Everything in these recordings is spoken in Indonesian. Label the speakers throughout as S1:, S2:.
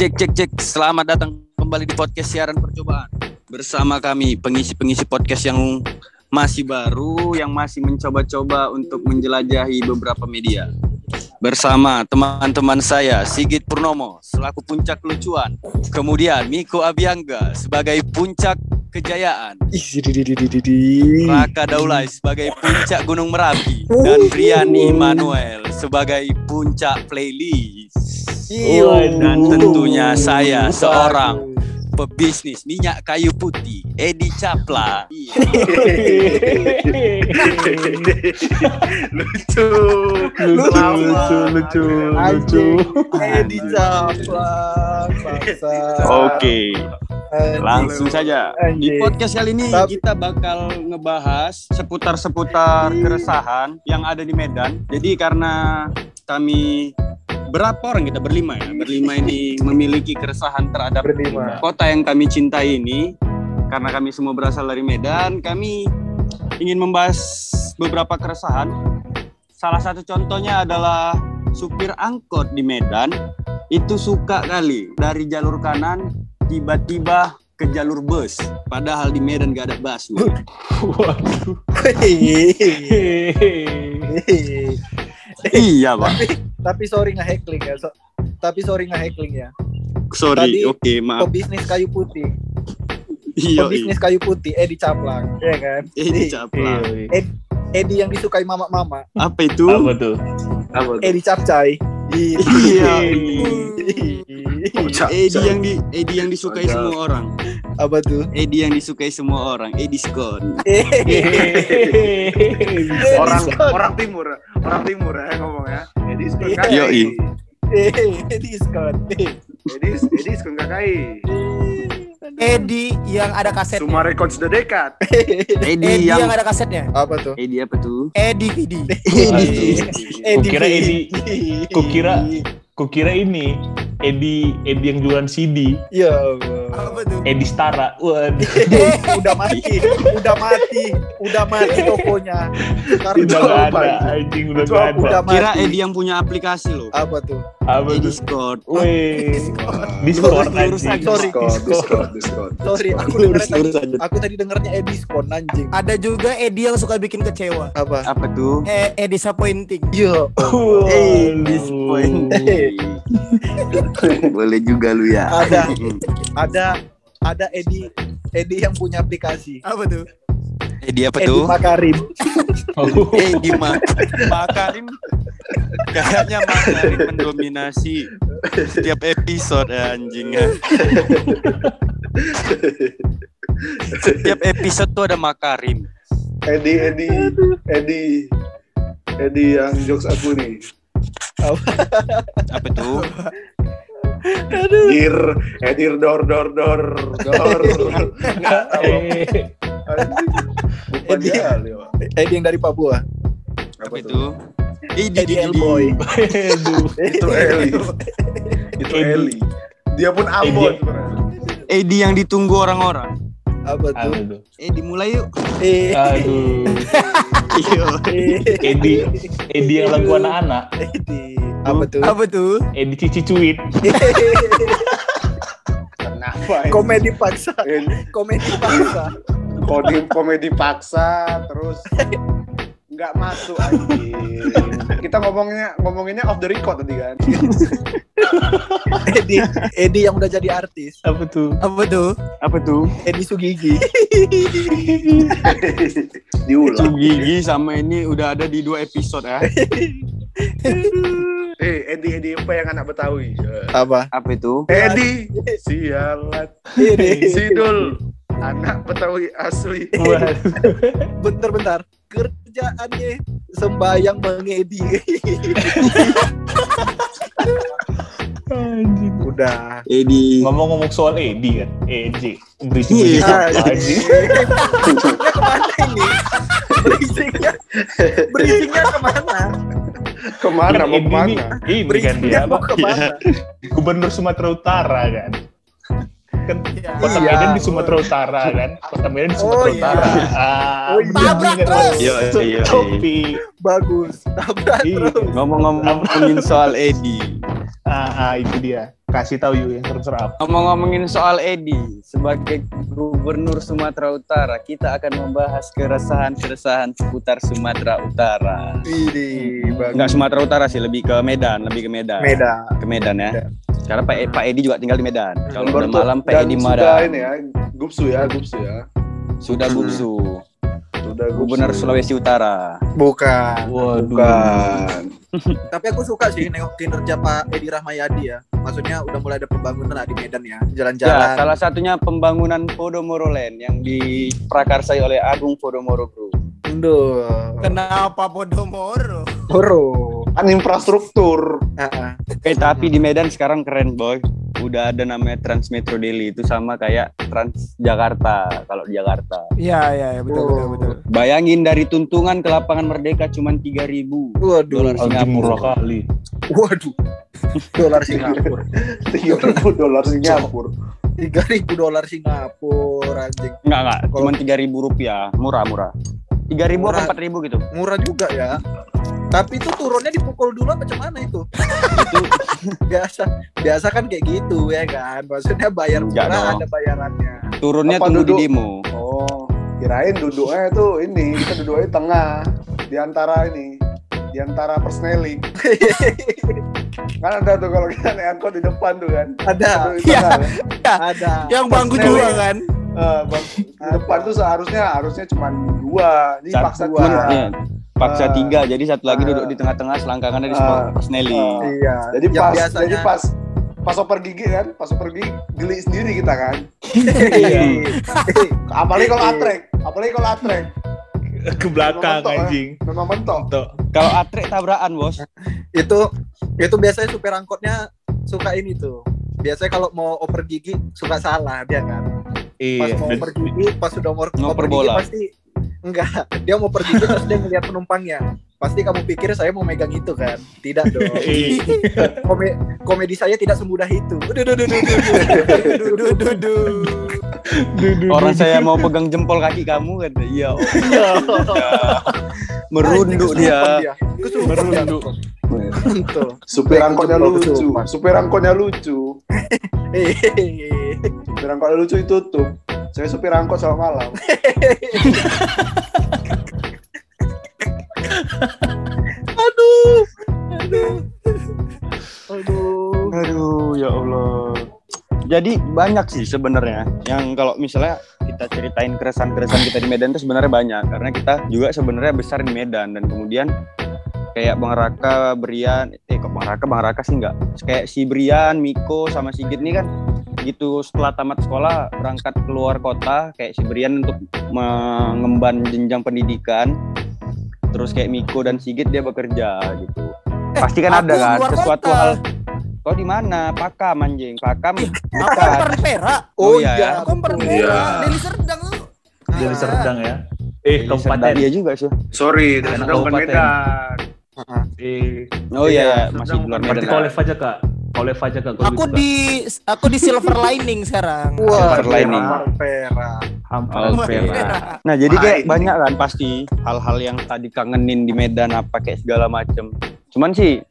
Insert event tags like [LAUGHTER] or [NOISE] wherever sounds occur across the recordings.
S1: cek cek cek. Selamat datang kembali di podcast siaran percobaan bersama kami pengisi-pengisi podcast yang masih baru, yang masih mencoba-coba untuk menjelajahi beberapa media. Bersama teman-teman saya Sigit Purnomo selaku puncak lucuan, kemudian Miko Abiangga sebagai puncak kejayaan, Raka Daulay sebagai puncak Gunung Merapi, dan Brian Immanuel sebagai puncak playlist. Dan tentunya saya seorang pebisnis minyak kayu putih, Edi Capla. [LAUGHS]
S2: lucu.
S3: Lucu lucu lucu lucu.
S2: Edi bangsa.
S1: Oke, langsung saja. Di podcast kali ini kita bakal ngebahas seputar-seputar keresahan yang ada di Medan. Jadi karena kami berapa orang kita berlima ya? Berlima ini [LAUGHS] memiliki keresahan terhadap
S2: Berlima.
S1: kota yang kami cintai ini. Karena kami semua berasal dari Medan, kami ingin membahas beberapa keresahan. Salah satu contohnya adalah supir angkot di Medan itu suka kali dari jalur kanan tiba-tiba ke jalur bus. Padahal di Medan gak ada busway. [LAUGHS]
S3: waduh [LAUGHS]
S1: iya, Pak.
S2: Tapi sorry nge heckling ya so- tapi sorry nge heckling ya
S1: Sorry, oke, maaf.
S2: pebisnis kayu putih
S1: Iya,
S2: pebisnis kayu putih Edi Caplang ya kan
S1: Edi Caplang.
S2: Ed- Edi yang disukai mama-mama
S1: Apa itu?
S3: apa tuh
S4: Apa tuh?
S2: Edi Capcay
S1: Iya. [LAUGHS] Edi yang di Edi yang disukai
S4: Cap.
S1: semua orang.
S2: apa tuh
S1: Edi yang disukai semua orang. Edi Scott. [LAUGHS]
S4: orang
S2: Scott.
S4: orang timur orang timur ya ngomong ya Edi skun
S2: Iya.
S4: kakai
S1: Yoi.
S2: Edi Scott
S4: Edi Edi skun kakai
S5: Edi yang ada kasetnya.
S4: Suma Records the dekat [LAUGHS]
S1: Edi
S5: Edi yang
S1: yang
S5: ada kasetnya.
S2: apa tuh
S1: Edi apa tuh?
S5: Edi Vidi.
S1: Edi.
S3: Kukira Edi- kukira- kukira ini Edi Edi yang jualan CD
S2: ya Allah
S5: Apa tuh?
S3: Edi Stara waduh [LAUGHS]
S2: udah mati udah mati udah mati tokonya sekarang
S3: udah gak ada anjing udah gak
S2: udah
S3: ada
S2: mati
S1: Kira Edi yang punya aplikasi loh.
S2: apa tuh
S3: apa
S1: Edi
S3: tuh
S1: Scott.
S3: Weh,
S1: Discord.
S3: Discord anjing.
S2: Sorry.
S4: Discord Discord Discord
S2: sorry aku
S1: Lurus lurus
S2: tadi
S1: aja.
S2: aku tadi dengernya Edi Scott anjing
S5: Ada juga Edi yang suka bikin kecewa.
S2: apa
S1: Apa tuh?
S5: Eh, Edi disappointing.
S2: iya
S1: Eh,
S3: Waduh.
S1: disappointing. [LAUGHS] Boleh juga lu ya.
S2: Ada. [LAUGHS] ada ada Edi Edi yang punya aplikasi
S5: Apa tuh?
S1: Edi apa
S2: Edi
S1: tuh?
S2: Makarim [LAUGHS]
S3: Oh,
S1: Edi Ma Makarim. Kayaknya Makarim mendominasi setiap episode ya, anjing ya. Setiap episode tuh ada Makarim.
S4: Edi Edi Edi Edi yang jokes aku nih
S1: Apa tuh?
S4: Dir Edir dor dor dor dor Nggak tahu.
S3: eh.
S4: Lupa
S2: Edi.
S4: dia.
S2: Edi yang dari Papua
S1: Apa itu? Edi
S2: Edi Elboy
S3: aduh.
S4: Itu Eli Itu
S3: Edi.
S4: Eli Dia pun Ambon sebenarnya
S1: Edi yang ditunggu orang-orang.
S2: apa
S3: Apa
S2: tuh?
S1: Edi mulai yuk.
S2: eh
S3: Aduh.
S1: Iya.
S3: Edi Edi yang lagu anak-anak.
S2: Edi apa tuh
S5: Apa tuh?
S3: Edi Cici Cuit.
S4: Kenapa ini?
S2: komedi paksa komedi paksa
S4: komedi komedi paksa terus nggak masuk anjing. Kita ngomongnya ngomonginnya off the record tadi kan. [LAUGHS]
S2: Edi Edi yang udah jadi artis
S3: Apa tuh?
S5: Apa tuh?
S1: Apa tuh?
S2: Edi Sugigi [LAUGHS]
S4: Diulang.
S1: Gigi sama ini udah ada di dua episode ya. [LAUGHS]
S4: Eh, Edi Edi apa yang anak Betawi?
S2: apa
S1: Apa itu?
S4: Edi sialat
S2: Edi
S4: Sidul anak Betawi asli.
S2: Bentar-bentar kerjaannya sembayang mengedi
S3: Anjing.
S2: udah
S1: Edi.
S3: Ngomong-ngomong soal Edi kan, Edi, berisik
S1: Iya.
S3: berisik anjing.
S2: ke mana ini berisiknya berisiknya ke
S4: mana Ke mana
S3: Kan
S4: mau
S3: Edi
S4: ke mana?
S3: ini, ini kan
S2: berisiknya
S3: dia
S2: mau
S3: apa?
S2: ke mana
S3: Gubernur Sumatera Utara kan. Kan kota
S2: Iya.
S3: Medan di Sumatera Utara kan. Kota Medan di
S2: Oh,
S3: Sumatera
S2: iya.
S3: Utara. Ah,
S2: Oh, iya.
S5: Tabrak terus.
S1: Iya, iya, iya.
S2: Bagus tabrak
S3: Iya.
S2: terus
S1: Ngomong-ngomongin [LAUGHS] soal Edi.
S3: Ah, ah, itu dia. Kasih tahu yuk yang serem-serem.
S1: Ngomong-ngomongin soal Edi sebagai Gubernur Sumatera Utara, kita akan membahas keresahan-keresahan seputar Sumatera Utara.
S2: Ini
S1: Enggak Sumatera Utara sih, lebih ke Medan, lebih ke Medan.
S2: Medan.
S1: Ke Medan ya. Karena Pak, E- Pak Edi juga tinggal di Medan. Kalau udah
S4: Bertu-
S1: malam Pak Edi
S4: sudah
S1: Medan.
S4: ini ya, gupsu ya, gupsu ya.
S1: Sudah gubsu.
S4: Sudah gupsu.
S1: Gubernur Sulawesi Utara.
S2: Bukan.
S3: Waduh.
S4: Bukan. [LAUGHS]
S2: Tapi aku suka sih nengok kinerja Pak Edi Rahmayadi ya. Maksudnya udah mulai ada pembangunan lah di Medan ya.
S1: Ya,
S2: Jalan-jalan.
S1: salah satunya pembangunan Podomoro Land yang diprakarsai oleh Agung Podomoro Group.
S2: Duh.
S5: Kenapa Podomoro?
S2: Horo. [LAUGHS]
S4: Kan infrastruktur.
S2: Ah.
S1: Eh tapi di Medan sekarang keren boy. Udah ada namanya Trans Metro Daily itu sama kayak Trans Jakarta kalau di Jakarta.
S5: Iya, iya, iya, betul, betul,
S2: Oh.
S5: betul.
S1: Bayangin dari tuntungan ke lapangan Merdeka cuma 3000
S2: Waduh.
S1: dolar Singapura.
S3: murah kali.
S2: Waduh. [LAUGHS] Dolar Singapura.
S4: Tiga ribu dolar Singapura.
S2: 3000 dolar Singapura anjing.
S1: Enggak enggak,
S2: Kalau-
S1: cuma 3000 rupiah, murah murah. 3000
S2: Murah.
S1: apa 4000 gitu.
S2: Murah juga ya. Tapi itu turunnya dipukul dulu apa mana itu? [LAUGHS] biasa biasa kan kayak gitu ya kan. Maksudnya bayar murah ada bayarannya.
S1: Turunnya
S4: Apa
S1: tunggu
S4: duduk?
S1: di demo.
S4: Oh, kirain duduknya itu ini, kita duduknya di tengah, di antara ini, di antara persneling. [LAUGHS] kan ada tuh kalau kita naik angkot di depan tuh kan.
S2: Ada.
S4: Tengah, kan?
S2: Ada.
S5: Yang bangku dua kan?
S4: Eh, bang, [LAUGHS] di depan tuh seharusnya harusnya cuma dua, ini
S1: Satu,
S4: paksa
S2: dua.
S4: dua.
S1: Iya, paksa
S4: Ah.
S1: tiga, jadi satu lagi
S4: Ah.
S1: duduk di tengah-tengah selangkangannya di
S4: Ah.
S1: Snelly.
S4: Ah.
S2: Iya.
S4: Jadi
S2: Yang
S4: pas,
S2: biasanya-
S4: jadi pas pas oper gigi kan, pas oper gigi geli sendiri kita kan. [LAUGHS]
S3: Iya.
S4: Apalagi kalau atrek, apalagi kalau atrek,
S3: Ke belakang
S4: Mentok, ya.
S3: anjing.
S4: memang mentok.
S3: Tuh.
S1: Kalau atrek tabrakan, Bos.
S2: itu itu biasanya supir angkotnya suka ini tuh. Biasanya kalau mau oper gigi suka salah dia kan. Pas
S3: Iya.
S2: mau gigi, pas sudah mau
S1: bola.
S2: pasti enggak. Dia mau oper gigi terus dia ngeliat penumpangnya. Pasti kamu pikir saya mau megang itu kan? Tidak dong. [LAUGHS]
S3: Iya.
S2: Kome- komedi saya tidak semudah itu.
S1: Orang saya mau pegang jempol kaki kamu kata. Iya, oh. [LAUGHS] Merunduk dia.
S3: Merunduk.
S4: Supir angkotnya lucu, supir [LAUGHS] angkotnya lucu. Supir angkotnya lucu ditutup. Saya supir angkot selamat malam.
S2: Aduh. [LAUGHS] Aduh. Aduh.
S1: Aduh, ya Allah. Jadi banyak sih sebenarnya yang kalau misalnya kita ceritain keresahan-keresahan kita di Medan itu sebenarnya banyak karena kita juga sebenarnya besar di Medan dan kemudian kayak Bang Raka, Brian, eh kok Bang Raka, Bang Raka sih enggak. Kayak si Brian, Miko sama Sigit nih kan gitu setelah tamat sekolah berangkat keluar kota kayak si Brian untuk mengemban jenjang pendidikan terus kayak Miko dan Sigit dia bekerja gitu pasti kan ada kan sesuatu
S5: kota.
S1: hal kau di mana pakam anjing pakam bukan
S5: pernah perak.
S1: Oh,
S2: Oh,
S1: iya,
S2: iya.
S5: Aku pernah
S4: Iya.
S5: perak. Deli Serdang lu.
S3: Jadi Serdang ya. Eh, kabupaten.
S1: dia juga sih
S4: Sorry, bukan
S3: kabupaten.
S4: Medan.
S3: Eh,
S1: oh iya,
S3: Serdang
S1: masih di luar
S3: Berarti
S1: Medan
S3: kau
S1: lah.
S3: live aja kak. Aja kak. kalau
S5: Aku di aku di silver lining sekarang.
S2: Wah,
S1: Silver lining.
S3: Hampir.
S1: Perak. Nah jadi kayak
S4: Main.
S1: banyak kan pasti hal-hal yang tadi kangenin di Medan apa kayak segala macem. Cuman sih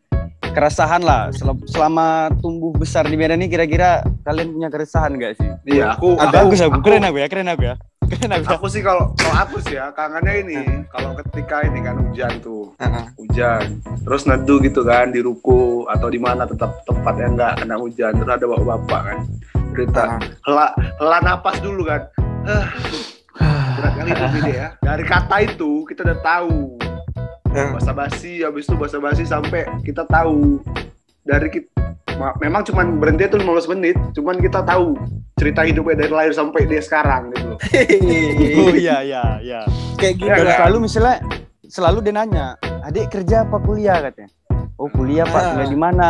S1: keresahan lah Sel- selama tumbuh besar di Medan ini kira-kira kalian punya keresahan gak sih?
S4: Iya, aku,
S1: Ah,
S4: aku,
S1: bagus aku,
S4: aku,
S1: keren aku ya, keren aku ya. Aku.
S4: aku sih kalau kalau aku sih ya kangennya ini kalau ketika ini kan hujan tuh. Hujan. Terus neduh gitu kan di ruko atau di mana tetap tempat yang nggak kena hujan. Terus ada bapak-bapak kan cerita hela hela napas dulu kan. Hah, berat kali itu Bide, ya. Dari kata itu kita udah tahu. Basa basi habis itu basa basi sampai kita tahu. Dari kita memang cuman berhenti itu 15 menit cuman kita tahu cerita hidupnya dari lahir sampai dia sekarang gitu loh [LAUGHS]
S1: Oh iya iya iya.
S2: Kayak gitu.
S4: Ya,
S1: Dan
S4: kan?
S1: selalu misalnya selalu dia nanya, "Adik kerja apa kuliah?" katanya. Oh, kuliah, Pak.
S2: Ah.
S1: Kuliah di mana?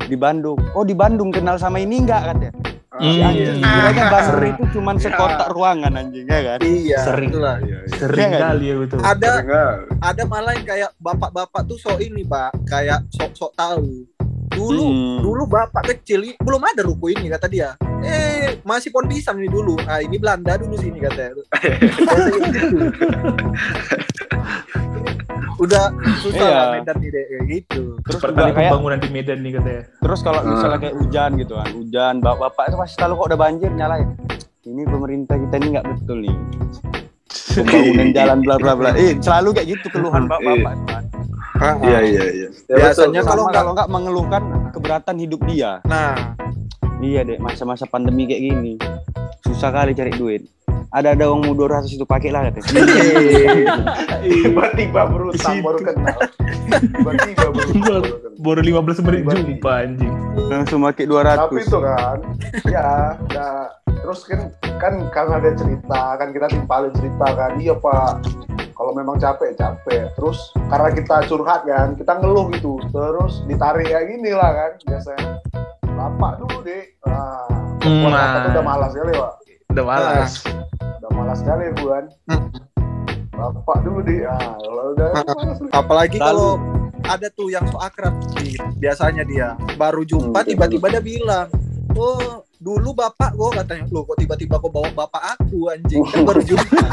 S1: Di Bandung. Oh, di Bandung kenal sama ini enggak katanya.
S3: Hmm.
S1: Si anjing, kiranya Bandung
S4: Ah.
S1: itu cuman sekotak ruangan anjing ya kan?
S2: Iya.
S3: Sering.
S2: itulah.
S4: Iya, iya.
S3: Sering
S1: Iya nggak?
S3: kali ya betul.
S2: Ada ada malah yang kayak bapak-bapak tuh sok ini, Pak. Kayak sok-sok tahu. Dulu
S1: Hmm.
S2: dulu bapak kecil belum ada ruko ini kata dia. Eh, masih pohon pisang ini dulu. Ah, ini Belanda dulu sini katanya. [LAUGHS] udah susah
S1: Iya.
S2: lah Medan nih deh kayak gitu.
S1: Terus
S3: Seperti
S1: juga kayak
S3: pembangunan di Medan nih katanya.
S1: terus kalau
S4: Ah.
S1: misalnya kayak hujan gitu kan, hujan bapak-bapak itu pasti selalu kok udah banjir nyalain. Ini pemerintah kita ini nggak betul nih. [LAUGHS] Pembangunan jalan bla bla bla. Eh, selalu kayak gitu keluhan bapak-bapak itu kan.
S4: Iya iya iya. Ya,
S2: Biasanya
S4: betul.
S2: kalau nggak-
S1: kalau nggak mengeluhkan keberatan hidup dia.
S2: Nah,
S1: Iya deh, masa-masa pandemi kayak gini. Susah kali cari duit. Ada ada uang 200 itu pakai lah katanya.
S4: tiba-tiba berutang baru kenal. Tiba-tiba berutang baru.
S3: Baru 15 menit jumpa anjing.
S1: Langsung pakai 200.
S4: Tapi itu kan, ya, ya, terus kan kan karena ada cerita kan kita timpalin cerita kan, iya pak, kalau memang capek capek, terus karena kita curhat kan, kita ngeluh gitu, terus ditarik kayak gini lah kan, biasanya, bapak dulu deh, nah,
S3: Hmm, nah.
S4: tuh? Udah malas sekali pak,
S3: Udah malas.
S4: udah malas sekali bu kan,
S2: Hmm.
S4: bapak dulu deh, ah, kalau udah malas,
S2: apalagi
S1: Lalu-
S2: kalau ada tuh yang so akrab biasanya dia. Baru jumpa
S4: Hmm,
S2: tiba-tiba dia bilang, "Oh, dulu bapak gua katanya, "Loh, kok tiba-tiba kau bawa bapak aku anjing?" Kan baru jumpa.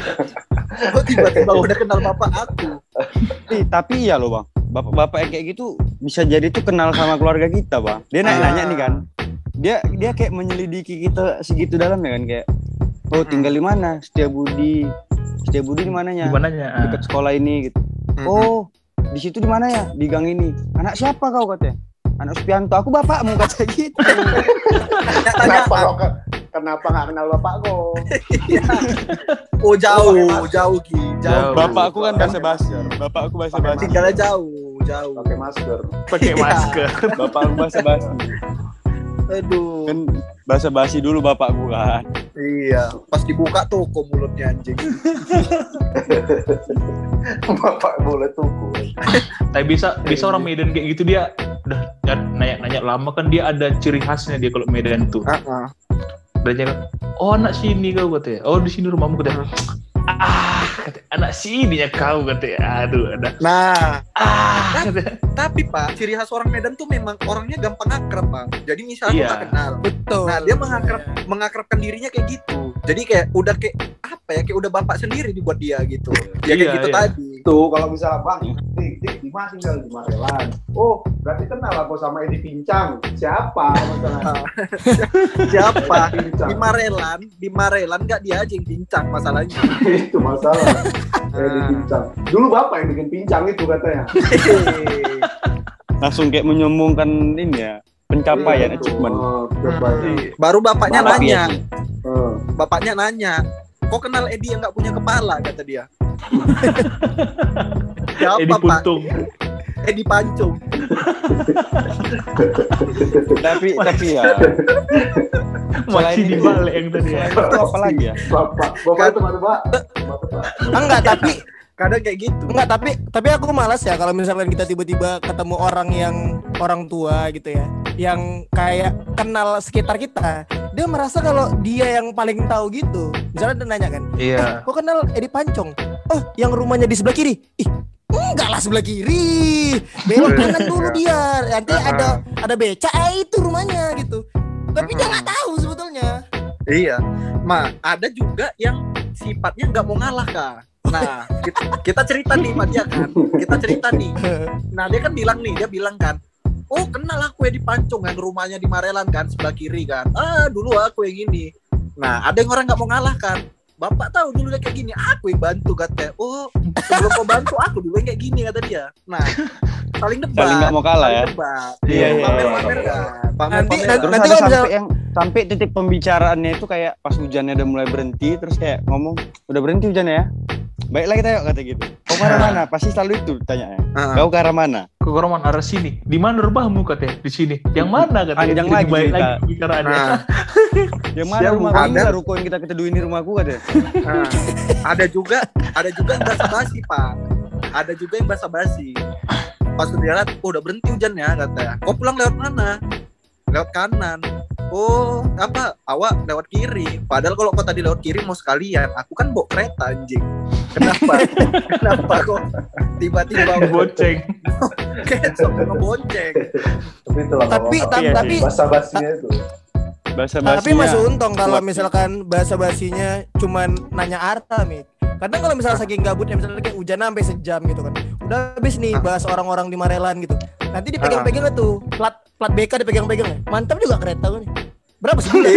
S2: [LAUGHS] kok tiba-tiba udah kenal bapak aku?
S1: Ih, tapi iya loh bang, bapak-bapak yang kayak gitu bisa jadi tuh kenal sama keluarga kita bang. Dia nanya-nanya nih kan, dia dia kayak menyelidiki kita segitu dalam ya kan kayak, oh tinggal di mana? Setia Budi, Setia Budi di mananya?
S3: Di mananya? Ah.
S1: Dekat sekolah ini gitu.
S2: Hmm.
S1: Oh, di situ di mana ya? Di gang ini. Anak siapa kau katanya? Anak Supianto. Aku bapakmu kata [LAUGHS] gitu.
S4: kenapa lo ke- kenapa nggak kenal bapak kok? [LAUGHS]
S2: Oh jauh, jauh Ki, jauh.
S3: Jauh.
S1: Bapakku kan bahasa basi. Bapakku bahasa basi.
S2: Tinggalnya jauh, jauh.
S4: Pakai masker.
S3: Pakai masker.
S1: Bapakku bahasa basi. [LAUGHS]
S2: Aduh.
S1: Kan bahasa basi dulu bapakku kan.
S2: Iya, pas dibuka toko mulutnya anjing. [LAUGHS]
S4: bapak boleh tunggu.
S3: Tapi bisa bisa orang Medan kayak gitu dia udah nanya-nanya lama kan dia ada ciri khasnya dia kalau Medan tuh.
S2: Heeh.
S3: Dan dia kan, oh anak sini kau katanya. Oh di sini rumahmu katanya. Ah, katanya, anak sini ya kau katanya. Aduh, ada.
S2: Nah,
S3: Ah, katanya.
S2: tapi Pak, ciri khas orang Medan tuh memang orangnya gampang akrab, Bang. Jadi misalnya
S3: Iya.
S2: kenal.
S5: Betul.
S2: Nah, dia mengakrab mengakrabkan dirinya kayak gitu. Jadi kayak udah kayak apa ya? Kayak udah bapak sendiri dibuat dia gitu. Ya kayak
S3: Iya,
S2: gitu
S3: iya.
S2: tadi.
S4: Tuh kalau misalnya bang, dik, dik, di mana tinggal di Marelan? Oh, berarti kenal aku sama Edi Pincang. Siapa? Masalah [LAUGHS]
S2: Siapa? Di Marelan, di Marelan nggak dia aja yang pincang masalahnya. [LAUGHS]
S4: itu masalah. [LAUGHS] Edi Pincang. Dulu bapak yang bikin pincang itu katanya.
S1: Langsung kayak menyombongkan ini ya pencapaian
S4: Iya,
S1: achievement.
S4: Oh, pencapaian.
S2: Baru bapaknya
S1: Bapak
S2: nanya.
S4: Eh,
S2: bapaknya nanya, kok kenal Edi yang nggak punya kepala kata dia. Siapa
S3: Edi
S2: Pak?
S3: Puntung.
S2: Edi Pancung.
S1: tapi tapi ya
S3: Masih di balik yang tadi ya.
S1: selain itu apa lagi ya?
S4: Bapak, bapak itu mana pak? Bapak, Pak.
S5: enggak tapi
S2: Kadang kayak gitu.
S5: enggak tapi tapi aku malas ya kalau misalkan kita tiba-tiba ketemu orang yang orang tua gitu ya yang kayak kenal sekitar kita dia merasa kalau dia yang paling tahu gitu. Misalnya dia nanya kan
S3: Iya.
S5: kok kenal Edi Pancong? Oh yang rumahnya di sebelah kiri. Ih enggak lah sebelah kiri. Belok kanan dulu dia. Nanti ada ada beca. Eh itu rumahnya gitu. Tapi dia nggak tahu sebetulnya.
S2: Iya. Ma, ada juga yang sifatnya nggak mau ngalah kak. Nah, kita, kita cerita nih sama dia kan. Kita cerita nih. Nah, dia kan bilang nih, dia bilang kan, oh kenal aku ya di Pancung yang rumahnya di Marelan kan sebelah kiri kan. Ah dulu aku yang gini. Nah, ada yang orang nggak mau ngalah kan. Bapak tahu dulu dia kayak gini, aku yang bantu katanya. Oh, sebelum kau bantu aku dulu yang kayak gini kata dia. Nah, saling debat.
S1: Saling nggak mau kalah ya.
S2: debat.
S3: Iya, iya,
S2: Pamer-pamer
S3: iya.
S2: kan. Pamer-pamer.
S5: Nanti-
S1: Terus
S5: Nanti
S1: ada
S5: kalau
S1: sampai
S5: misal-
S1: yang sampai titik pembicaraannya itu kayak pas hujannya udah mulai berhenti terus kayak ngomong udah berhenti hujannya ya. Baiklah kita yuk kata gitu. Kau ke arah mana? Pasti selalu itu tanya.
S2: Ah.
S1: Kau ke arah mana?
S3: Ke Roman arah sini. Di mana rumahmu katanya? Di sini. Yang mana katanya?
S1: Panjang
S3: Jadi
S1: lagi
S3: baik lagi pembicaraannya.
S2: Nah, [LAUGHS]
S1: Yang mana
S2: Siap,
S1: rumah
S2: ada.
S1: ruko yang kita keteduh ini rumahku katanya.
S2: Nah, ada juga ada juga yang basa basi pak ada juga yang basa basi pas dia lihat oh, udah berhenti hujannya katanya kau pulang lewat mana lewat kanan oh apa awak lewat kiri padahal kalau kau tadi lewat kiri mau sekalian aku kan bawa kereta anjing kenapa [LAUGHS] kenapa kok tiba-tiba
S3: Boceng.
S2: kayak sampai ngebonceng
S4: Tapi itulah
S5: tapi tapi tapi
S4: Basa basinya itu.
S1: Bahasa
S5: Tapi masih
S1: basinya.
S5: untung kalau misalkan bahasa basinya cuman nanya arta, Mik. Kadang kalau misalnya saking gabutnya misalnya kayak hujan sampai sejam gitu kan. Udah habis nih bahas orang-orang di Marelan gitu. Nanti dipegang-pegang tuh plat plat BK dipegang-pegang. Mantap juga kereta gue nih. Berapa sebulan?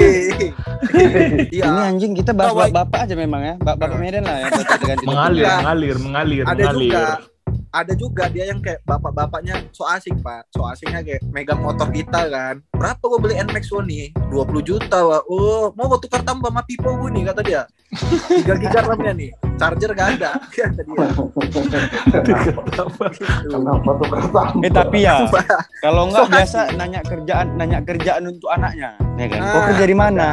S2: Iya.
S1: Ini anjing kita bahas
S5: Kawai.
S1: bapak aja memang ya. Bapak Medan lah ya. ganti
S3: mengalir,
S2: Iya.
S3: mengalir, mengalir,
S2: ada
S3: mengalir.
S2: juga ada juga dia yang kayak bapak-bapaknya so asing pak so asingnya kayak megang motor kita kan berapa gua beli NMAX One nih 20 juta wah oh mau gua tukar tambah sama Pipo gue nih kata dia 3 giga RAM-nya nih charger gak ada kata dia
S4: Kenapa tuh kereta?
S1: Eh tapi ya kalau nggak biasa nanya kerjaan nanya kerjaan untuk anaknya, ya kan?
S2: Ah.
S1: kerja di mana?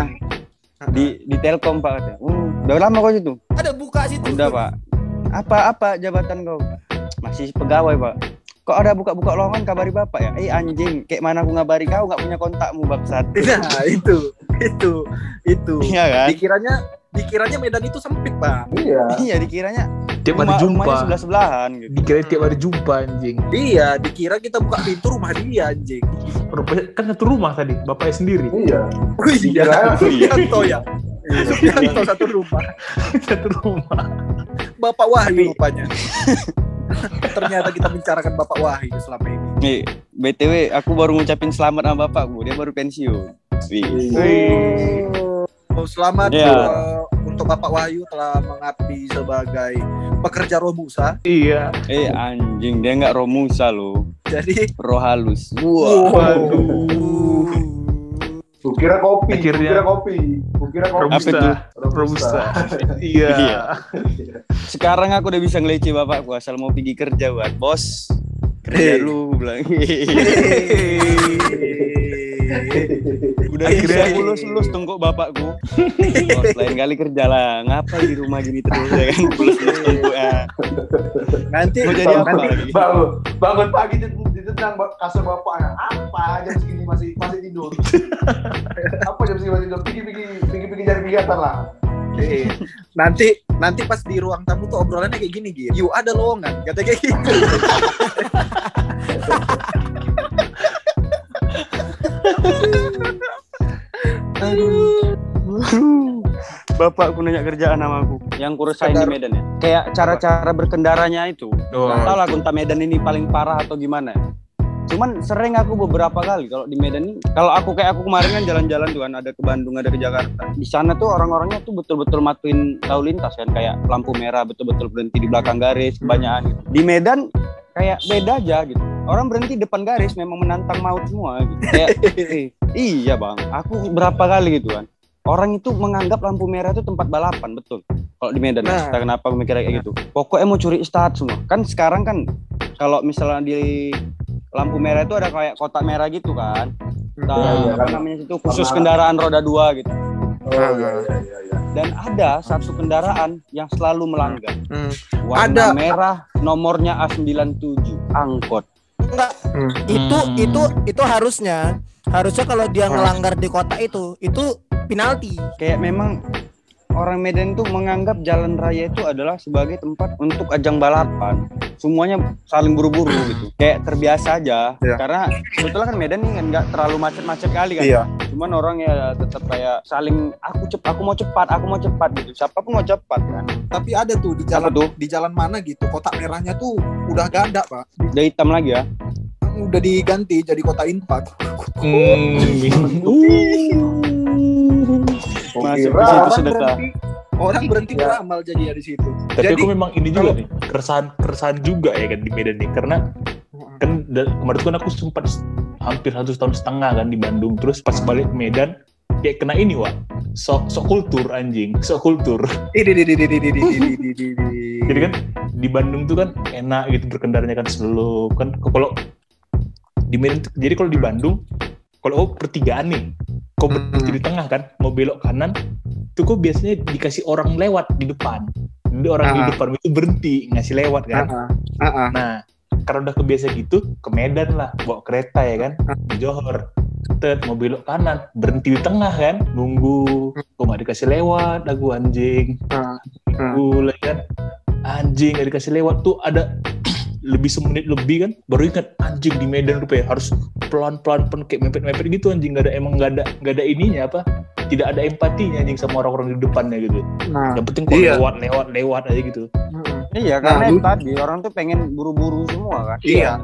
S1: Di di Telkom pak katanya. Hmm, udah lama kau situ?
S5: Ada buka situ.
S1: Udah pak. Apa apa jabatan kau? Masih pegawai pak. Kok ada buka-buka lowongan kabari bapak ya? Eh anjing, kayak mana aku ngabari kau nggak punya kontakmu bangsat.
S2: nah itu itu itu
S1: Iya kan?
S2: dikiranya dikiranya Medan itu sempit pak
S4: Iya. [LAUGHS]
S1: Iya dikiranya
S3: Tiap hari jumpa.
S1: sebelah sebelahan gitu.
S3: Dikira tiap hari jumpa anjing.
S2: iya dikira kita buka pintu rumah dia anjing
S3: Rupanya kan satu rumah tadi, bapaknya sendiri.
S4: Iya.
S2: Wih, iya [LAUGHS]
S4: Iya.
S2: Ya Subianto satu rumah [LAUGHS]
S3: satu rumah.
S2: Bapak Wahyu rupanya ternyata kita bicarakan Bapak Wahyu selama ini
S1: Nih, BTW aku baru ngucapin selamat sama bapakku, dia baru pensiun. Wih.
S2: Oh, selamat
S1: Iya.
S2: uh, untuk Bapak Wahyu telah mengabdi sebagai pekerja Romusa.
S3: Iya.
S1: Eh anjing, dia nggak Romusa loh.
S2: Jadi
S1: Roh halus.
S2: Wow.
S3: Waduh.
S4: Kukira kopi,
S3: Akhirnya-
S4: kukira kopi, kukira kopi.
S1: Apa itu?
S3: Robusta. [LAUGHS] Iya.
S1: Iya. Sekarang aku udah bisa ngelece bapakku asal mau pergi kerja buat bos. Kerja lu bilang. [LAUGHS] Udah
S3: Akhirnya-
S1: bisa lulus lulus tunggu bapakku. Bos, [LAUGHS] lain kali kerja lah. Ngapa di rumah gini terus ya kan? Lulus lulus tunggu ya.
S2: nanti
S1: Mau jadi apa lagi?
S4: Bangun, bangun pagi ditendang ba- kasur bapaknya. Apa jam segini masih masih tidur? [LAUGHS] Apa jam segini masih tidur? Pergi pergi pergi pergi cari kegiatan lah.
S2: eh, [LAUGHS] nanti nanti pas di ruang tamu tuh obrolannya kayak gini gitu. Yuk ada lowongan, kata kayak gitu.
S1: Bapakku nanya kerjaan sama aku yang kurusain di Medan ya. Kayak cara-cara berkendaranya itu.
S3: Oh,
S1: Nggak tahu lah Kunta Medan ini paling parah atau gimana. Cuman sering aku beberapa kali kalau di Medan ini, kalau aku kayak aku kemarin kan jalan-jalan tuh kan ada ke Bandung, ada ke Jakarta. Di sana tuh orang-orangnya tuh betul-betul matuin lalu lintas kan kayak lampu merah betul-betul berhenti di belakang garis kebanyakan gitu. Di Medan kayak beda aja gitu. Orang berhenti depan garis memang menantang maut semua gitu. Kayak [LAUGHS] eh, iya bang, aku berapa kali gitu kan. Orang itu menganggap lampu merah itu tempat balapan betul. Kalau di Medan,
S2: Nah.
S1: entah kenapa aku mikirnya kayak gitu. Pokoknya mau curi start semua. Kan sekarang kan kalau misalnya di lampu merah itu ada kayak kotak merah gitu kan. Nah,
S4: Iya, iya,
S1: apa
S4: kan.
S1: namanya itu khusus
S4: Warna-
S1: kendaraan roda dua gitu.
S4: Oh iya iya iya. iya.
S1: Dan ada satu kendaraan yang selalu melanggar.
S2: Hmm.
S1: Warna
S2: Ada.
S1: merah, nomornya A97, angkot.
S5: Enggak,
S2: Hmm.
S5: itu
S3: Hmm.
S5: itu itu harusnya harusnya kalau dia ngelanggar di kota itu itu penalti.
S1: Kayak memang orang Medan itu menganggap jalan raya itu adalah sebagai tempat untuk ajang balapan. Semuanya saling buru-buru gitu. Kayak terbiasa aja.
S2: Iya.
S1: Karena sebetulnya kan Medan ini kan nggak terlalu macet-macet kali kan.
S2: Iya.
S1: Cuman orang ya tetap kayak saling aku cepat, aku mau cepat, aku mau cepat gitu. Siapa pun mau cepat kan.
S2: Tapi ada tuh di jalan
S1: tuh?
S2: di jalan mana gitu kotak merahnya tuh udah gak ada pak.
S1: Udah hitam lagi ya.
S2: Udah diganti jadi kota infak.
S3: Hmm. [LAUGHS]
S1: Masih situ sedekah.
S2: Orang berhenti
S4: ya.
S2: beramal jadi ya di situ.
S3: Tapi
S2: jadi,
S3: aku memang ini juga nih keresahan keresahan juga ya kan di Medan nih karena kan kemarin kan aku sempat hampir satu tahun setengah kan di Bandung terus pas balik ke Medan kayak kena ini wah sok sok kultur anjing sok kultur jadi kan di Bandung tuh kan enak gitu berkendaranya kan selalu kan kalau di Medan jadi kalau di Bandung kalau oh, pertigaan nih kau berhenti
S2: Hmm.
S3: di tengah kan mau belok kanan tuh kok biasanya dikasih orang lewat di depan. Jadi orang di
S2: Ah.
S3: depan itu berhenti ngasih lewat kan.
S2: Ah, ah, ah, ah.
S3: nah karena udah kebiasa gitu ke Medan lah bawa kereta ya kan di Johor. Tet, mau belok kanan berhenti di tengah kan nunggu. Kok nggak dikasih lewat aku anjing.
S2: Ah,
S3: Nunggu lagi kan. Anjing nggak dikasih lewat. Tuh ada lebih semenit lebih kan baru ingat anjing di Medan rupanya harus pelan pelan pelan kayak mepet mepet gitu anjing nggak ada emang nggak ada nggak ada ininya apa tidak ada empatinya anjing sama orang-orang di depannya gitu.
S2: Nah,
S3: Yang penting kalau
S2: Iya.
S3: lewat lewat lewat aja gitu.
S1: Iya,
S2: Nah,
S1: karena itu tadi orang tuh pengen buru-buru semua kan.
S2: iya.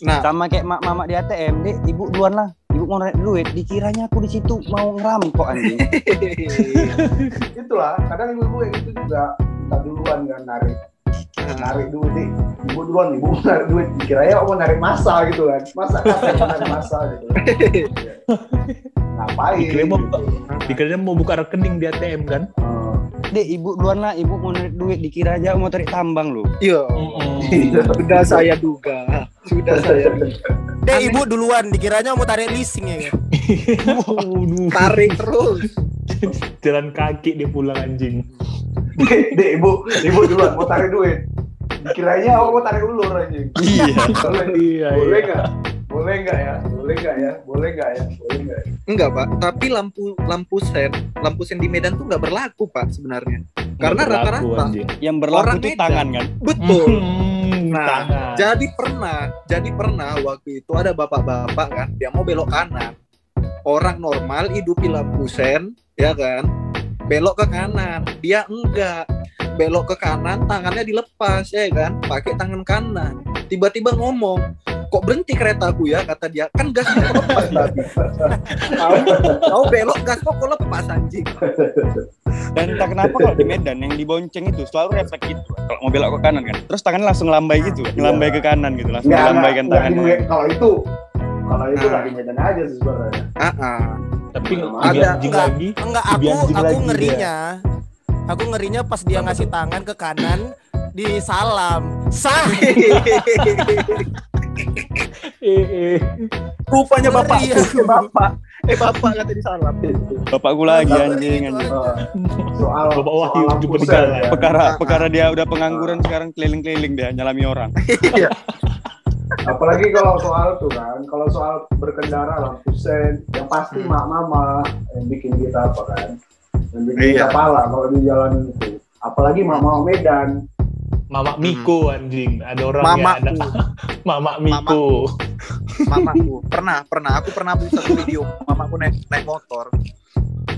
S2: Nah,
S1: Sama kayak mak-mama di ATM, Dek, ibu duluan lah. Ibu mau narik duit, dikiranya aku di situ mau ngerampok anjing. [LAUGHS] [LAUGHS]
S4: itulah kadang ibu-ibu yang itu juga minta duluan kan narik narik duit nih ibu duluan ibu mau narik duit dikiranya mau narik masa gitu kan masa kan mau narik masa gitu ngapain
S3: Dikira mau-
S4: gitu.
S3: Dikiranya mau buka rekening di ATM kan?
S4: Oh.
S1: Dek, ibu duluan lah, ibu mau narik duit, dikira aja mau tarik tambang lu.
S2: iya. Sudah saya duga. Sudah saya duga.
S5: Deh ibu duluan dikiranya mau tarik leasing ya kan. [LAUGHS]
S2: Tarik terus.
S3: jalan kaki dia pulang anjing.
S4: Dek, [LAUGHS] dek, ibu ibu duluan mau tarik duit dikiranya aku mau tarik ulur anjing
S1: Iya. [LAUGHS]
S4: boleh
S3: Iya,
S4: boleh
S3: iya.
S4: nggak boleh nggak ya boleh nggak ya boleh nggak ya boleh nggak ya?
S2: Enggak, Pak. Tapi lampu lampu sen, lampu sen di Medan tuh nggak berlaku, Pak, sebenarnya. Karena
S3: Nggak
S2: rata-rata.
S1: Yang berlaku
S2: Medan.
S1: tangan kan.
S2: betul.
S3: Hmm,
S2: Nah,
S3: tangan.
S2: Jadi pernah, jadi pernah waktu itu ada bapak-bapak kan, dia mau belok kanan. Orang normal hidup di lampu sen, ya kan? Belok ke kanan, dia enggak. Belok ke kanan, tangannya dilepas, ya kan? Pakai tangan kanan. Tiba-tiba ngomong, kok berhenti keretaku ya? Kata dia, kan gasnya lepas tadi. Tahu, tahu belok gas kok kok lepas anjing.
S1: Dan entah kenapa kalau di Medan yang dibonceng itu selalu refleks gitu. Kalau mau belok ke kanan kan. Terus tangan langsung lambai gitu, ngelambai ke kanan gitu, langsung
S4: Nggak,
S1: melambaikan tangannya.
S4: Me- kalau itu kalau itu
S2: Nah.
S4: di Medan aja sih sebenarnya
S2: Ah, ah.
S3: Tapi
S4: Ada,
S5: enggak.
S3: lagi.
S5: Enggak aku aku
S3: lagi dia.
S5: ngerinya. Aku ngerinya pas dia ngasih tangan ke kanan di salam. Sah. [LAUGHS]
S3: Eh, eh.
S2: Rupanya bapak,
S5: Ngeri
S2: eh, bapak, eh bapak kata disalam.
S1: Bapakku lagi
S5: Salam
S1: anjing
S5: gitu
S1: anjing.
S4: soal
S3: Bapak Wahyu jumpa di jalan.
S4: ya.
S1: Perkara
S2: Ah,
S1: perkara dia udah pengangguran sekarang keliling-keliling dia nyalami orang. [LAUGHS]
S4: apalagi kalau soal tuh kan kalau soal berkendara lampu sen yang pasti
S2: Hmm.
S4: mak mama yang bikin kita apa kan yang bikin
S2: Iya.
S4: kita pala kalau di jalan itu apalagi mak mama Medan
S3: Mama Miko anjing. Ada orang
S2: Mamaku.
S3: ada [LAUGHS] Mama Miko.
S2: mamaku pernah pernah aku pernah buat satu video mamaku naik naik motor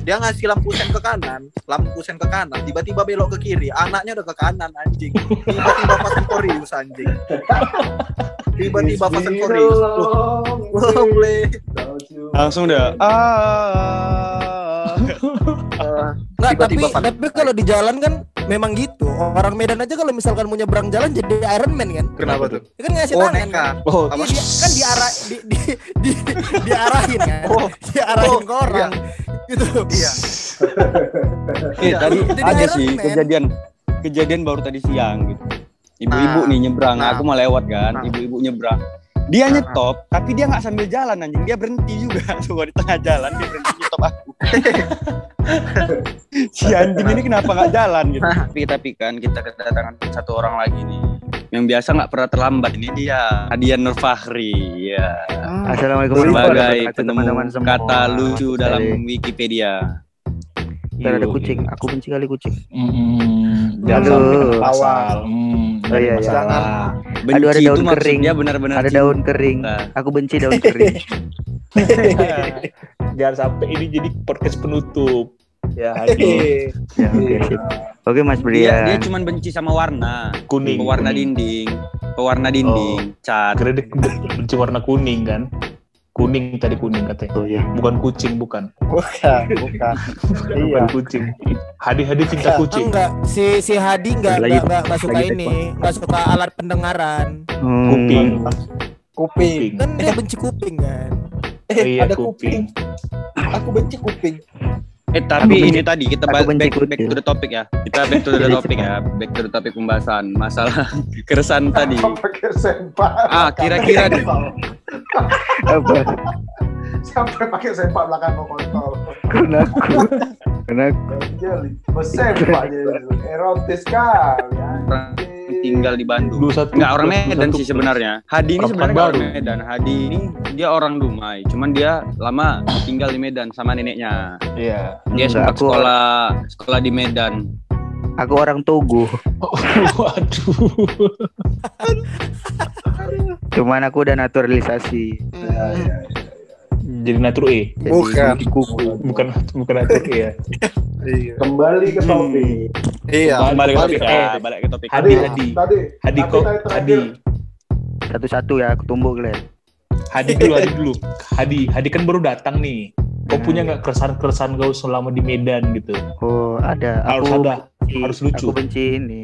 S2: dia ngasih lampu sen ke kanan lampu sen ke kanan tiba-tiba belok ke kiri anaknya udah ke kanan anjing tiba-tiba pasang Koreus anjing tiba-tiba wah, boleh
S1: Langsung dah. Ah. [LAUGHS]
S5: Enggak, tapi
S2: Tiba-tiba pada-
S5: tapi kalau di jalan kan memang gitu. Orang Medan aja kalau misalkan mau nyebrang jalan jadi Iron Man kan.
S2: kenapa tuh
S5: Dia kan ngasih
S2: oh
S5: tangan kan.
S2: nekat
S1: Oh,
S5: Iya, dia kan diarah di, di, di, diarahin kan.
S2: Oh.
S5: diarahin
S2: Oh,
S5: ke orang. Gitu.
S2: iya
S1: Eh, tadi
S5: Jadi
S1: ada
S5: Iron
S1: sih
S5: Man.
S1: kejadian kejadian baru tadi siang gitu. Ibu-ibu
S2: Nah,
S1: nih nyebrang,
S2: nah.
S1: aku mau lewat kan,
S2: Nah.
S1: ibu-ibu nyebrang. Dia nyetop, tapi dia nggak sambil jalan anjing, dia berhenti juga. [LAUGHS] Coba di tengah jalan dia berhenti nyetop aku. [LAUGHS] si anjing ini kenapa nggak jalan gitu? [LAUGHS] Tapi tapi kan kita kedatangan satu orang lagi nih. Yang biasa nggak pernah terlambat ini dia Hadian Nur Fahri ya
S6: Assalamualaikum
S1: sebagai
S6: warahmatullahi wabarakatuh,
S1: penemu
S6: teman-teman semua.
S1: kata lucu dalam Wikipedia.
S6: Ntar ada
S3: Iya,
S6: kucing.
S3: iya.
S6: Aku benci kali kucing.
S3: Mm, jangan
S6: Aduh.
S3: sampai pasal. Hmm,
S6: Oh, iya, iya.
S1: Benci
S6: Aduh, ada daun kering.
S1: dia benar-benar
S6: Ada
S1: cinta.
S6: daun kering. Aku benci daun kering. [LAUGHS]
S3: jangan sampai ini jadi podcast penutup. Ya, aduh. [LAUGHS]
S6: ya, oke sip. Oke Mas
S1: Dia, dia
S6: Brian.
S1: cuma benci sama warna,
S3: kuning.
S1: pewarna
S3: kuning.
S1: dinding, pewarna dinding, cat.
S3: Kira dia [LAUGHS] benci warna kuning kan? Kuning tadi kuning katanya.
S6: Oh ya.
S3: Bukan kucing, bukan.
S2: bukan bukan [LAUGHS]
S3: Bukan kucing. Hadi-hadi cinta kucing.
S5: Enggak, si si Hadi enggak enggak enggak, enggak suka
S6: lagi
S5: ini, enggak suka alat pendengaran.
S6: Hmm.
S3: Kuping.
S2: kuping
S5: Kan dia benci kuping kan.
S3: Oh iya,
S2: ada
S3: kuping.
S2: kuping aku benci kuping
S1: Eh tapi
S6: Aku benci-
S1: ini tadi kita
S6: aku benci
S1: back, back
S6: kucing.
S1: to the topic ya. Kita back to the topic ya. Back to the topic pembahasan masalah [LAUGHS] keresahan tadi. Ah, kira-kira deh.
S6: Apa?
S4: sampai pakai sempak belakang kontol.
S6: Kenaku.
S4: jadi [LAUGHS] bersempak jadi erotis kali ya
S1: tinggal di Bandung.
S3: Dulu satu.
S1: Enggak orang Medan
S3: satu-
S1: sih sebenarnya. Hadi ini sebenarnya orang. Medan. Hadi ini dia orang Dumai. Cuman dia lama tinggal di Medan sama neneknya.
S3: Iya.
S1: Dia
S6: Enggak,
S1: sempat
S6: aku-
S1: sekolah sekolah di Medan.
S6: Aku orang Togo. [LAUGHS]
S3: Waduh.
S6: Cuman aku udah naturalisasi.
S4: ya, ya.
S6: Hmm.
S3: Jadi natur E.
S2: Bukan.
S6: di kuku.
S3: Bukan bukan natur E ya. [LAUGHS]
S2: Iya.
S4: Kembali ke topik.
S2: Iya.
S1: Kembali ke topik ya, balik ke topik.
S3: Hadi
S4: Tadi-
S3: Hadi.
S4: Tadi
S3: Hadi kok Hadi.
S6: Satu-satu ya aku tumbuk Glenn.
S3: Hadi dulu Hadi dulu. Hadi Hadi kan baru datang nih. Kau
S6: Hmm.
S3: punya nggak keresahan-keresahan kau selama di Medan gitu?
S6: Oh ada.
S3: Harus
S6: Aku
S3: ada.
S6: benci,
S3: harus lucu.
S6: Aku benci ini.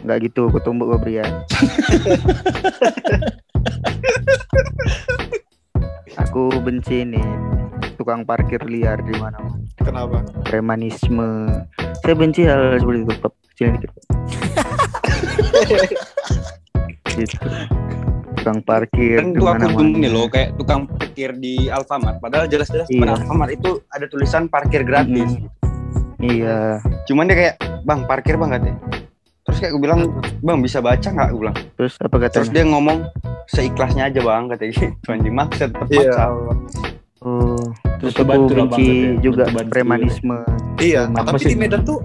S6: Enggak gitu, aku tumbuk gue Brian. [LAUGHS] aku benci ini tukang parkir liar di mana-mana.
S2: Kenapa?
S6: Premanisme. Saya benci hal seperti itu. Pep. Kecilin dikit. [LAUGHS] Gitu. Tukang parkir
S1: Kan tuh aku nih loh kayak tukang parkir di Alfamart. Padahal jelas-jelas
S6: Iya.
S1: Alfamart itu ada tulisan parkir gratis.
S6: Mm. Iya.
S1: Cuman dia kayak, bang parkir bang katanya. Terus kayak gue bilang, bang bisa baca nggak? Gue bilang.
S6: Terus apa
S1: Terus
S6: katanya?
S1: dia ngomong seikhlasnya aja bang katanya gitu. Anjing maksa tetap
S2: Iya.
S1: maksa.
S6: Oh, terus
S3: Bantu
S6: aku
S3: bantu
S6: benci
S3: ya,
S6: juga
S3: bantu-bantu.
S6: premanisme.
S2: Iya. Tapi di Medan tuh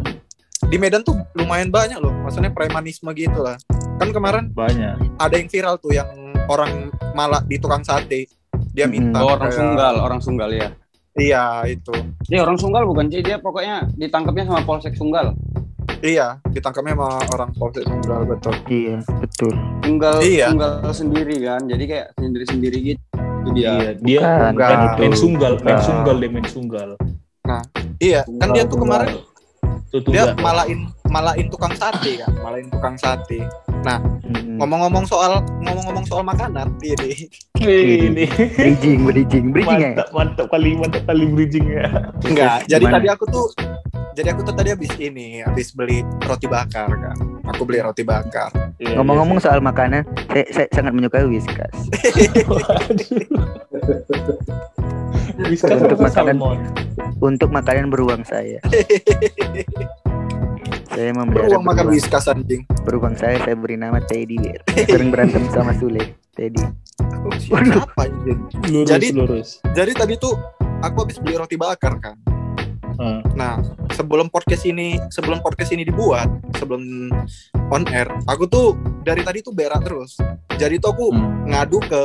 S2: di Medan tuh lumayan banyak loh. Maksudnya premanisme gitu lah. Kan kemarin
S3: Banyak.
S2: ada yang viral tuh yang orang malak di tukang sate. Dia minta
S1: Oh, orang
S2: kayak-
S1: Sunggal, orang Sunggal ya.
S2: Iya, itu.
S1: Dia orang Sunggal bukan sih, dia pokoknya ditangkapnya sama Polsek Sunggal.
S2: Iya, ditangkapnya sama orang Polsek Sunggal betul.
S6: Iya, betul.
S1: Sunggal
S2: Iya.
S1: Sunggal sendiri kan. Jadi kayak sendiri-sendiri gitu. Itu dia.
S3: Iya, dia
S6: Bukan,
S2: Bukan.
S3: main, main sunggal, main sunggal dia main sunggal.
S2: Iya, kan dia tuh
S4: Tunggal,
S2: kemarin
S3: Tuh,
S2: dia
S3: tunggal.
S2: malain malain tukang sate kan, malain tukang sate.
S6: Mm.
S2: Ngomong-ngomong soal ngomong-ngomong soal makanan, ini
S3: ini.
S6: Bridging, bridging, bridging ya.
S3: mantap, mantap kali, mantap kali bridging ya.
S2: enggak. Jadi
S6: Gimana?
S2: tadi aku tuh jadi aku tuh tadi habis ini, habis beli roti bakar kan. Aku beli roti bakar.
S3: Iya,
S6: Ngomong-ngomong soal makanan, saya, saya sangat menyukai whiskas.
S3: bisa
S6: Untuk makanan.
S3: salmon.
S6: Untuk makanan beruang saya. [LAUGHS] Saya memelihara
S2: Beruang makan whiskas anjing.
S6: Beruang saya saya beri nama Teddy Bear. Sering [LAUGHS] berantem sama Sule. Teddy.
S2: Siapa anjing?
S3: Lurus,
S2: Jadi-
S3: lurus.
S2: Jadi tadi tuh aku habis beli roti bakar kan.
S3: Hmm.
S2: Nah, sebelum podcast ini sebelum podcast ini dibuat, sebelum on air, aku tuh dari tadi tuh berak terus. Jadi tuh aku
S3: Hmm.
S2: ngadu ke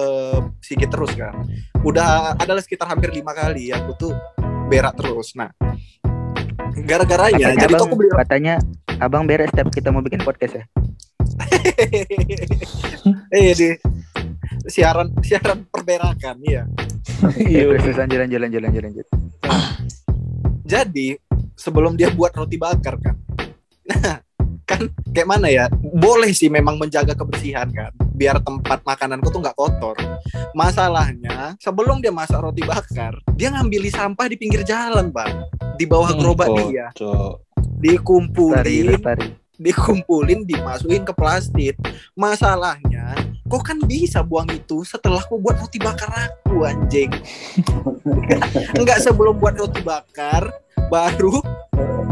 S2: Sigit terus kan. Udah adalah sekitar hampir lima kali aku tuh berak terus. Nah, gara-garanya
S6: Katanya
S2: jadi tuh aku beli
S6: katanya abang beres setiap kita mau bikin podcast ya.
S2: eh [LAUGHS] di siaran siaran perberakan iya.
S3: Iya.
S6: Lanjut lanjut lanjut lanjut lanjut.
S2: Jadi sebelum dia buat roti bakar kan. Nah, kan kayak mana ya? Boleh sih memang menjaga kebersihan kan, biar tempat makananku tuh nggak kotor. Masalahnya sebelum dia masak roti bakar, dia ngambil sampah di pinggir jalan, bang, di bawah gerobak
S3: Oh,
S2: dia, Dikumpulin. Dikumpulin, dimasukin ke plastik. Masalahnya, kok kan bisa buang itu setelah aku buat roti bakar aku, anjing. [LAUGHS] Enggak sebelum buat roti bakar, baru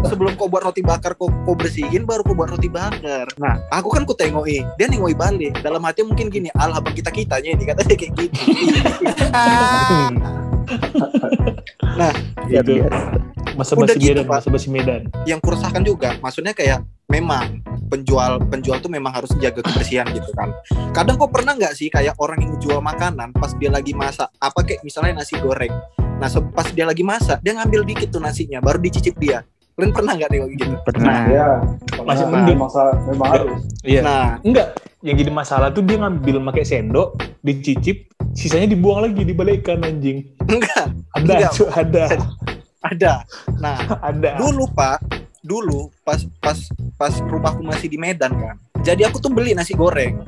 S2: sebelum kau buat roti bakar kau, kau bersihin baru kau buat roti bakar. Nah, aku kan ku tengoi, dia nengoi balik. Dalam hati mungkin gini, alah abang kita kitanya ini kata dia kayak gitu. [LAUGHS] nah,
S6: Ya,
S3: Itu
S6: biasa.
S3: masa
S2: Udah
S3: basi
S2: gitu,
S3: Medan, masa basi Medan.
S2: yang kuresahkan juga, maksudnya kayak memang penjual penjual tuh memang harus jaga kebersihan gitu kan. Kadang kok pernah nggak sih kayak orang yang jual makanan pas dia lagi masak apa kayak misalnya nasi goreng. Nah, se- pas dia lagi masak, dia ngambil dikit tuh nasinya, baru dicicip dia. Kalian pernah nggak nih kayak gitu?
S6: Pernah.
S4: Ya,
S3: Masih mending.
S4: Masa, memang harus.
S3: Iya.
S2: Nah,
S3: Enggak, yang jadi masalah tuh dia ngambil pakai sendok, dicicip, sisanya dibuang lagi, dibalikkan anjing.
S2: enggak,
S3: Ada,
S2: Enggak. [LAUGHS]
S3: Ada,
S2: ada. Nah,
S3: ada.
S2: dulu Pak, dulu pas pas pas rumahku masih di Medan kan. Jadi aku tuh beli nasi goreng.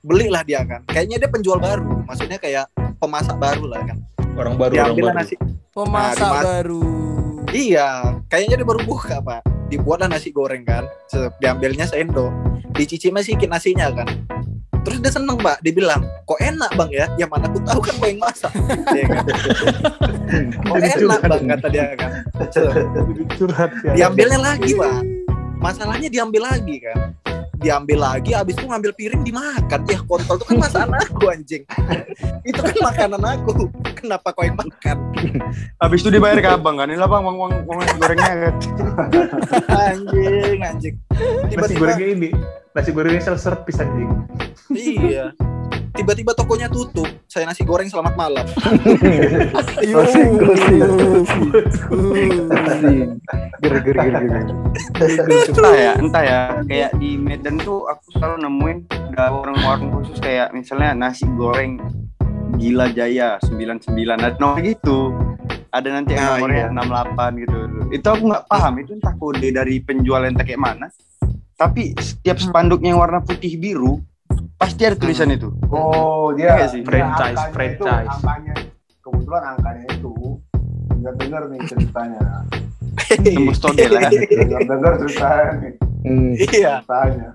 S2: Belilah dia kan. Kayaknya dia penjual baru, maksudnya kayak pemasak baru lah kan.
S3: Orang baru, orang
S2: Diambil
S3: baru.
S2: nasi.
S5: Pemasak
S2: Nah, dimas-
S5: baru.
S2: Iya, kayaknya dia baru buka Pak. Dibuatlah nasi goreng kan. Diambilnya sendok. Dicicipnya sedikit nasinya kan. Terus dia seneng Pak, dia bilang, kok enak bang ya? Yang mana aku tahu kan yang masak. Dia [LAUGHS] kan. kok enak bang kata dia kan.
S3: Curhat ya.
S2: diambilnya lagi bang masalahnya diambil lagi kan diambil lagi abis itu ngambil piring dimakan ya kontol itu kan masakan aku anjing itu kan makanan aku kenapa kau yang makan
S1: Habis itu dibayar ke abang kan? Ini lah bang, uang, uang, uang gorengnya kan? [LAUGHS]
S2: anjing anjing tiba-tiba
S3: gorengnya ini, nasi gorengnya self service anjing.
S2: iya tiba-tiba tokonya tutup. Saya nasi goreng selamat malam. [LAUGHS]
S6: Gosip, gosip. Ger ger ger ger.
S1: entah ya entah ya kayak di Medan tuh aku selalu nemuin ada warung-warung khusus kayak misalnya nasi goreng gila jaya 99 ada nomor gitu ada nanti yang
S2: Ah,
S1: nomornya
S2: iya.
S1: 68 gitu itu aku nggak paham itu entah kode dari penjual entah kayak mana tapi setiap spanduknya yang warna putih biru pasti ada tulisan itu
S4: Oh,
S1: Iya
S4: dia
S1: sih.
S4: dia
S3: Franchise,
S4: angkanya
S3: franchise.
S4: Itu, angkanya, kebetulan angkanya itu dengar-dengar nih ceritanya. [LAUGHS]
S1: tembus togel ya
S4: Dengar-dengar ceritanya nih.
S6: Hmm.
S2: Iya.
S4: Ceritanya.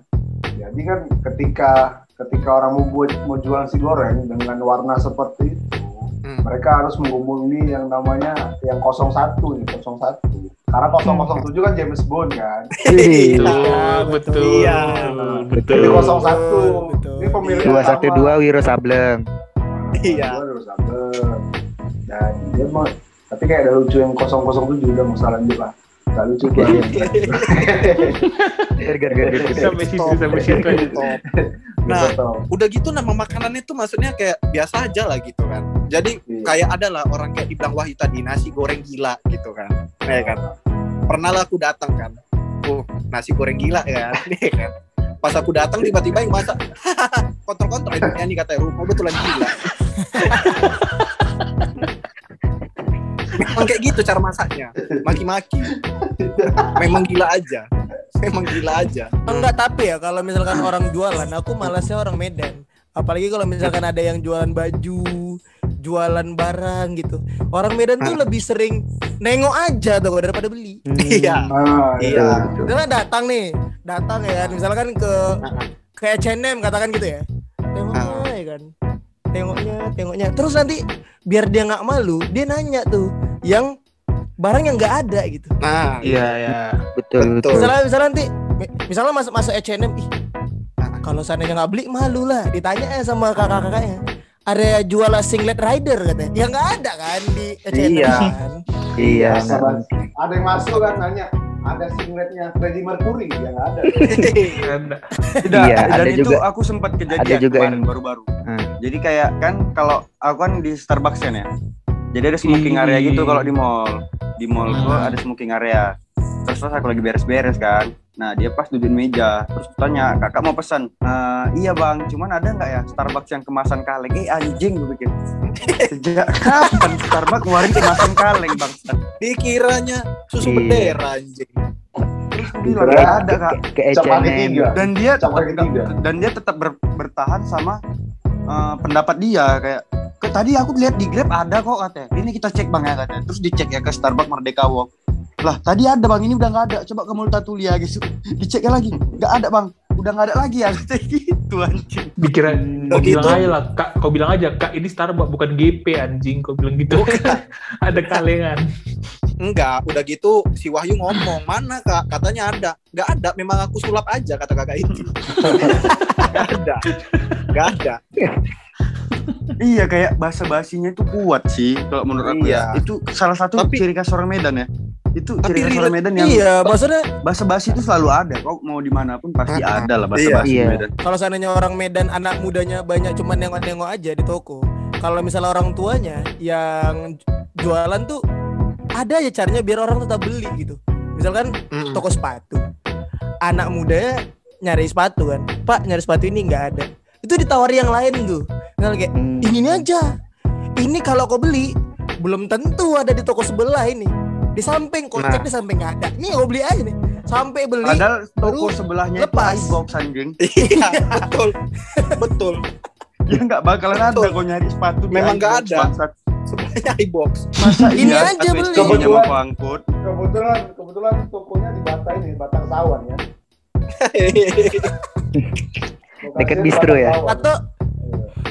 S4: Jadi kan ketika ketika orang mau buat mau jual nasi goreng dengan warna seperti itu,
S2: Hmm.
S4: mereka harus menghubungi yang namanya yang 01 nih, 01. Karena 007 kan James Bond kan.
S2: Iya,
S3: betul,
S2: iya.
S3: betul.
S4: Jadi
S5: Betul.
S4: 01.
S5: Betul.
S4: Ini pemilik
S6: Dua satu dua Wiro Sableng.
S2: Iya.
S4: Harus sabar. Dan dia mau tapi kayak ada lucu yang 007 udah mau salah lanjut lah. Gak lucu banget.
S6: Ger ger ger ger. ger.
S3: Sampai situ, sampai situ.
S2: Nah, udah gitu nama makanannya tuh maksudnya kayak biasa aja lah gitu kan. Jadi
S4: Iya.
S2: Kayak ada lah orang kayak dibilang Wahyu tadi nasi goreng gila gitu kan. Ya kan. Pernah lah aku datang kan. Oh, nasi goreng gila ya. Nih [LAUGHS] kan. Pas aku datang tiba-tiba yang masak [LAUGHS] kontrol-kontrol itu nyanyi katanya rumah betulan gila. [LAUGHS] Memang kayak gitu cara masaknya. Maki-maki. Memang gila aja. Memang gila aja.
S5: Enggak tapi ya kalau misalkan orang jualan, aku malasnya orang Medan. Apalagi kalau misalkan ada yang jualan baju, jualan barang gitu. Orang Medan tuh lebih sering nengok aja tuh daripada beli. [LAUGHS]
S2: Iya.
S4: Ah,
S2: Iya.
S6: Betul.
S5: Misalnya datang nih, datang ya kan, misalkan ke ke H&M katakan gitu ya. Tengoknya ya kan. Tengoknya, tengoknya. Terus nanti biar dia nggak malu, dia nanya tuh yang barang yang nggak ada gitu.
S2: Nah,
S3: Iya, ya.
S6: Betul
S2: Betul.
S6: betul.
S5: Misalnya misalnya nanti mi- misalnya masuk masuk H&M, ih kalau seandainya nggak beli malu lah. Ditanya ya sama kakak-kakaknya. Ada jual singlet rider katanya. Ya nggak ada kan di
S2: Iya.
S5: kan.
S6: Iya. Nggak.
S4: Ada yang masuk kan nanya, ada singletnya Freddie Mercury yang ada.
S3: Ada.
S1: tidak
S6: Iya,
S1: dan
S6: ada
S1: itu
S6: juga-
S1: aku sempat kejadian
S6: ada juga
S1: kemarin
S6: yang-
S1: baru-baru
S6: Hmm.
S1: jadi kayak kan kalau aku kan di Starbucks kan ya jadi ada smoking area gitu kalau di mall di mall
S3: Hmm.
S1: ada smoking area terus pas aku lagi beres-beres kan nah dia pas duduk di meja terus tanya kakak mau pesan? "Eh, iya bang cuman ada nggak ya Starbucks yang kemasan kaleng? Eh anjing gue pikir. [LAUGHS] Sejak kapan Starbucks ngeluarin kemasan kaleng bang?
S2: Dikiranya susu
S6: Iya.
S2: bendera anjing.
S1: terus bilang
S4: Kira-
S1: "Nggak ada kak.
S6: Ke
S4: ketiga.
S1: dan dia dan dia tetap ber- bertahan sama eh, pendapat dia kayak ke tadi aku lihat di Grab ada kok katanya. Ini kita cek bang ya katanya. Terus dicek ya ke Starbucks Merdeka Walk lah tadi ada bang ini udah nggak ada coba ke Multatulia gitu dicek lagi nggak ada bang udah nggak ada lagi ya [LAUGHS] gitu anjing
S3: Dikira kau
S2: Begitu.
S3: bilang aja lah, Kak, kau bilang aja, Kak, ini Starbucks bukan GP anjing, kau bilang gitu. [LAUGHS] ada kalengan.
S2: Enggak, udah gitu si Wahyu ngomong, "Mana Kak?" Katanya ada. Enggak ada, memang aku sulap aja kata kakak itu. Enggak ada. Enggak ada.
S1: iya kayak bahasa basinya itu kuat sih kalau menurut aku ya
S2: Iya.
S1: itu salah satu
S2: Tapi-
S1: ciri khas orang Medan ya itu
S2: Tapi
S1: ciri khas Medan yang
S5: Iya, maksudnya
S1: bahasa basi itu selalu ada kok mau di mana pun pasti
S2: Ah,
S1: ada lah bahasa
S2: iya.
S1: basi
S6: Iya.
S1: Medan
S5: kalau seandainya orang Medan anak mudanya banyak cuman nengok-nengok aja di toko. Kalau misalnya orang tuanya yang jualan tuh ada aja caranya biar orang tetap beli gitu. Misalkan toko sepatu. Anak muda nyari sepatu kan. Pak, nyari sepatu ini nggak ada. Itu ditawari yang lain tuh. Misalnya kayak ini ini aja. Ini kalau kau beli belum tentu ada di toko sebelah ini. Di samping kau
S2: Nah.
S5: di samping nggak ada. Nih kau beli aja nih. Sampai beli.
S1: Padahal toko
S5: baru
S1: sebelahnya
S5: lepas.
S1: itu iBox anjing. [LAUGHS]
S2: Iya, betul. Betul.
S1: Ya nggak bakalan ada
S2: Betul.
S1: kok nyari sepatu di
S2: Memang nggak ada.
S1: bangsat.
S2: Sebenarnya iBox.
S1: Masa
S5: Ini
S1: iya
S5: aja beli.
S4: Kebetulan.
S1: angkut.
S4: Kebetulan kebetulan tokonya di Bata ini, Batang Sawan ya. [LAUGHS]
S6: Dekat
S4: di
S6: bistro
S4: Batang
S6: ya?
S5: Atau.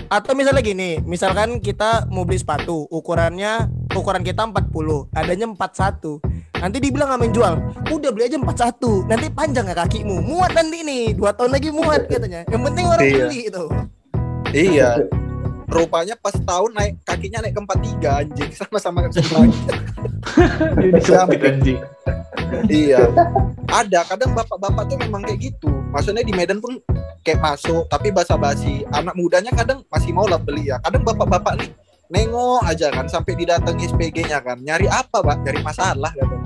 S5: Atau misalnya gini, misalkan kita mau beli sepatu, ukurannya ukuran kita 40, adanya 41. Nanti dibilang sama yang jual, udah beli aja 41. Nanti panjang ya kakimu, muat nanti nih, dua tahun lagi muat katanya. Yang penting orang
S2: Iya.
S5: beli itu.
S2: iya. Rupanya pas tahun naik kakinya naik ke 43 anjing [LAUGHS] sama-sama sebelah.
S3: Jadi sempit anjing.
S2: iya. Ada kadang bapak-bapak tuh memang kayak gitu. Maksudnya di Medan pun kayak masuk tapi basa-basi anak mudanya kadang masih mau lah beli ya kadang bapak-bapak nih nengok aja kan sampai didatangi SPG-nya kan nyari apa pak nyari masalah gitu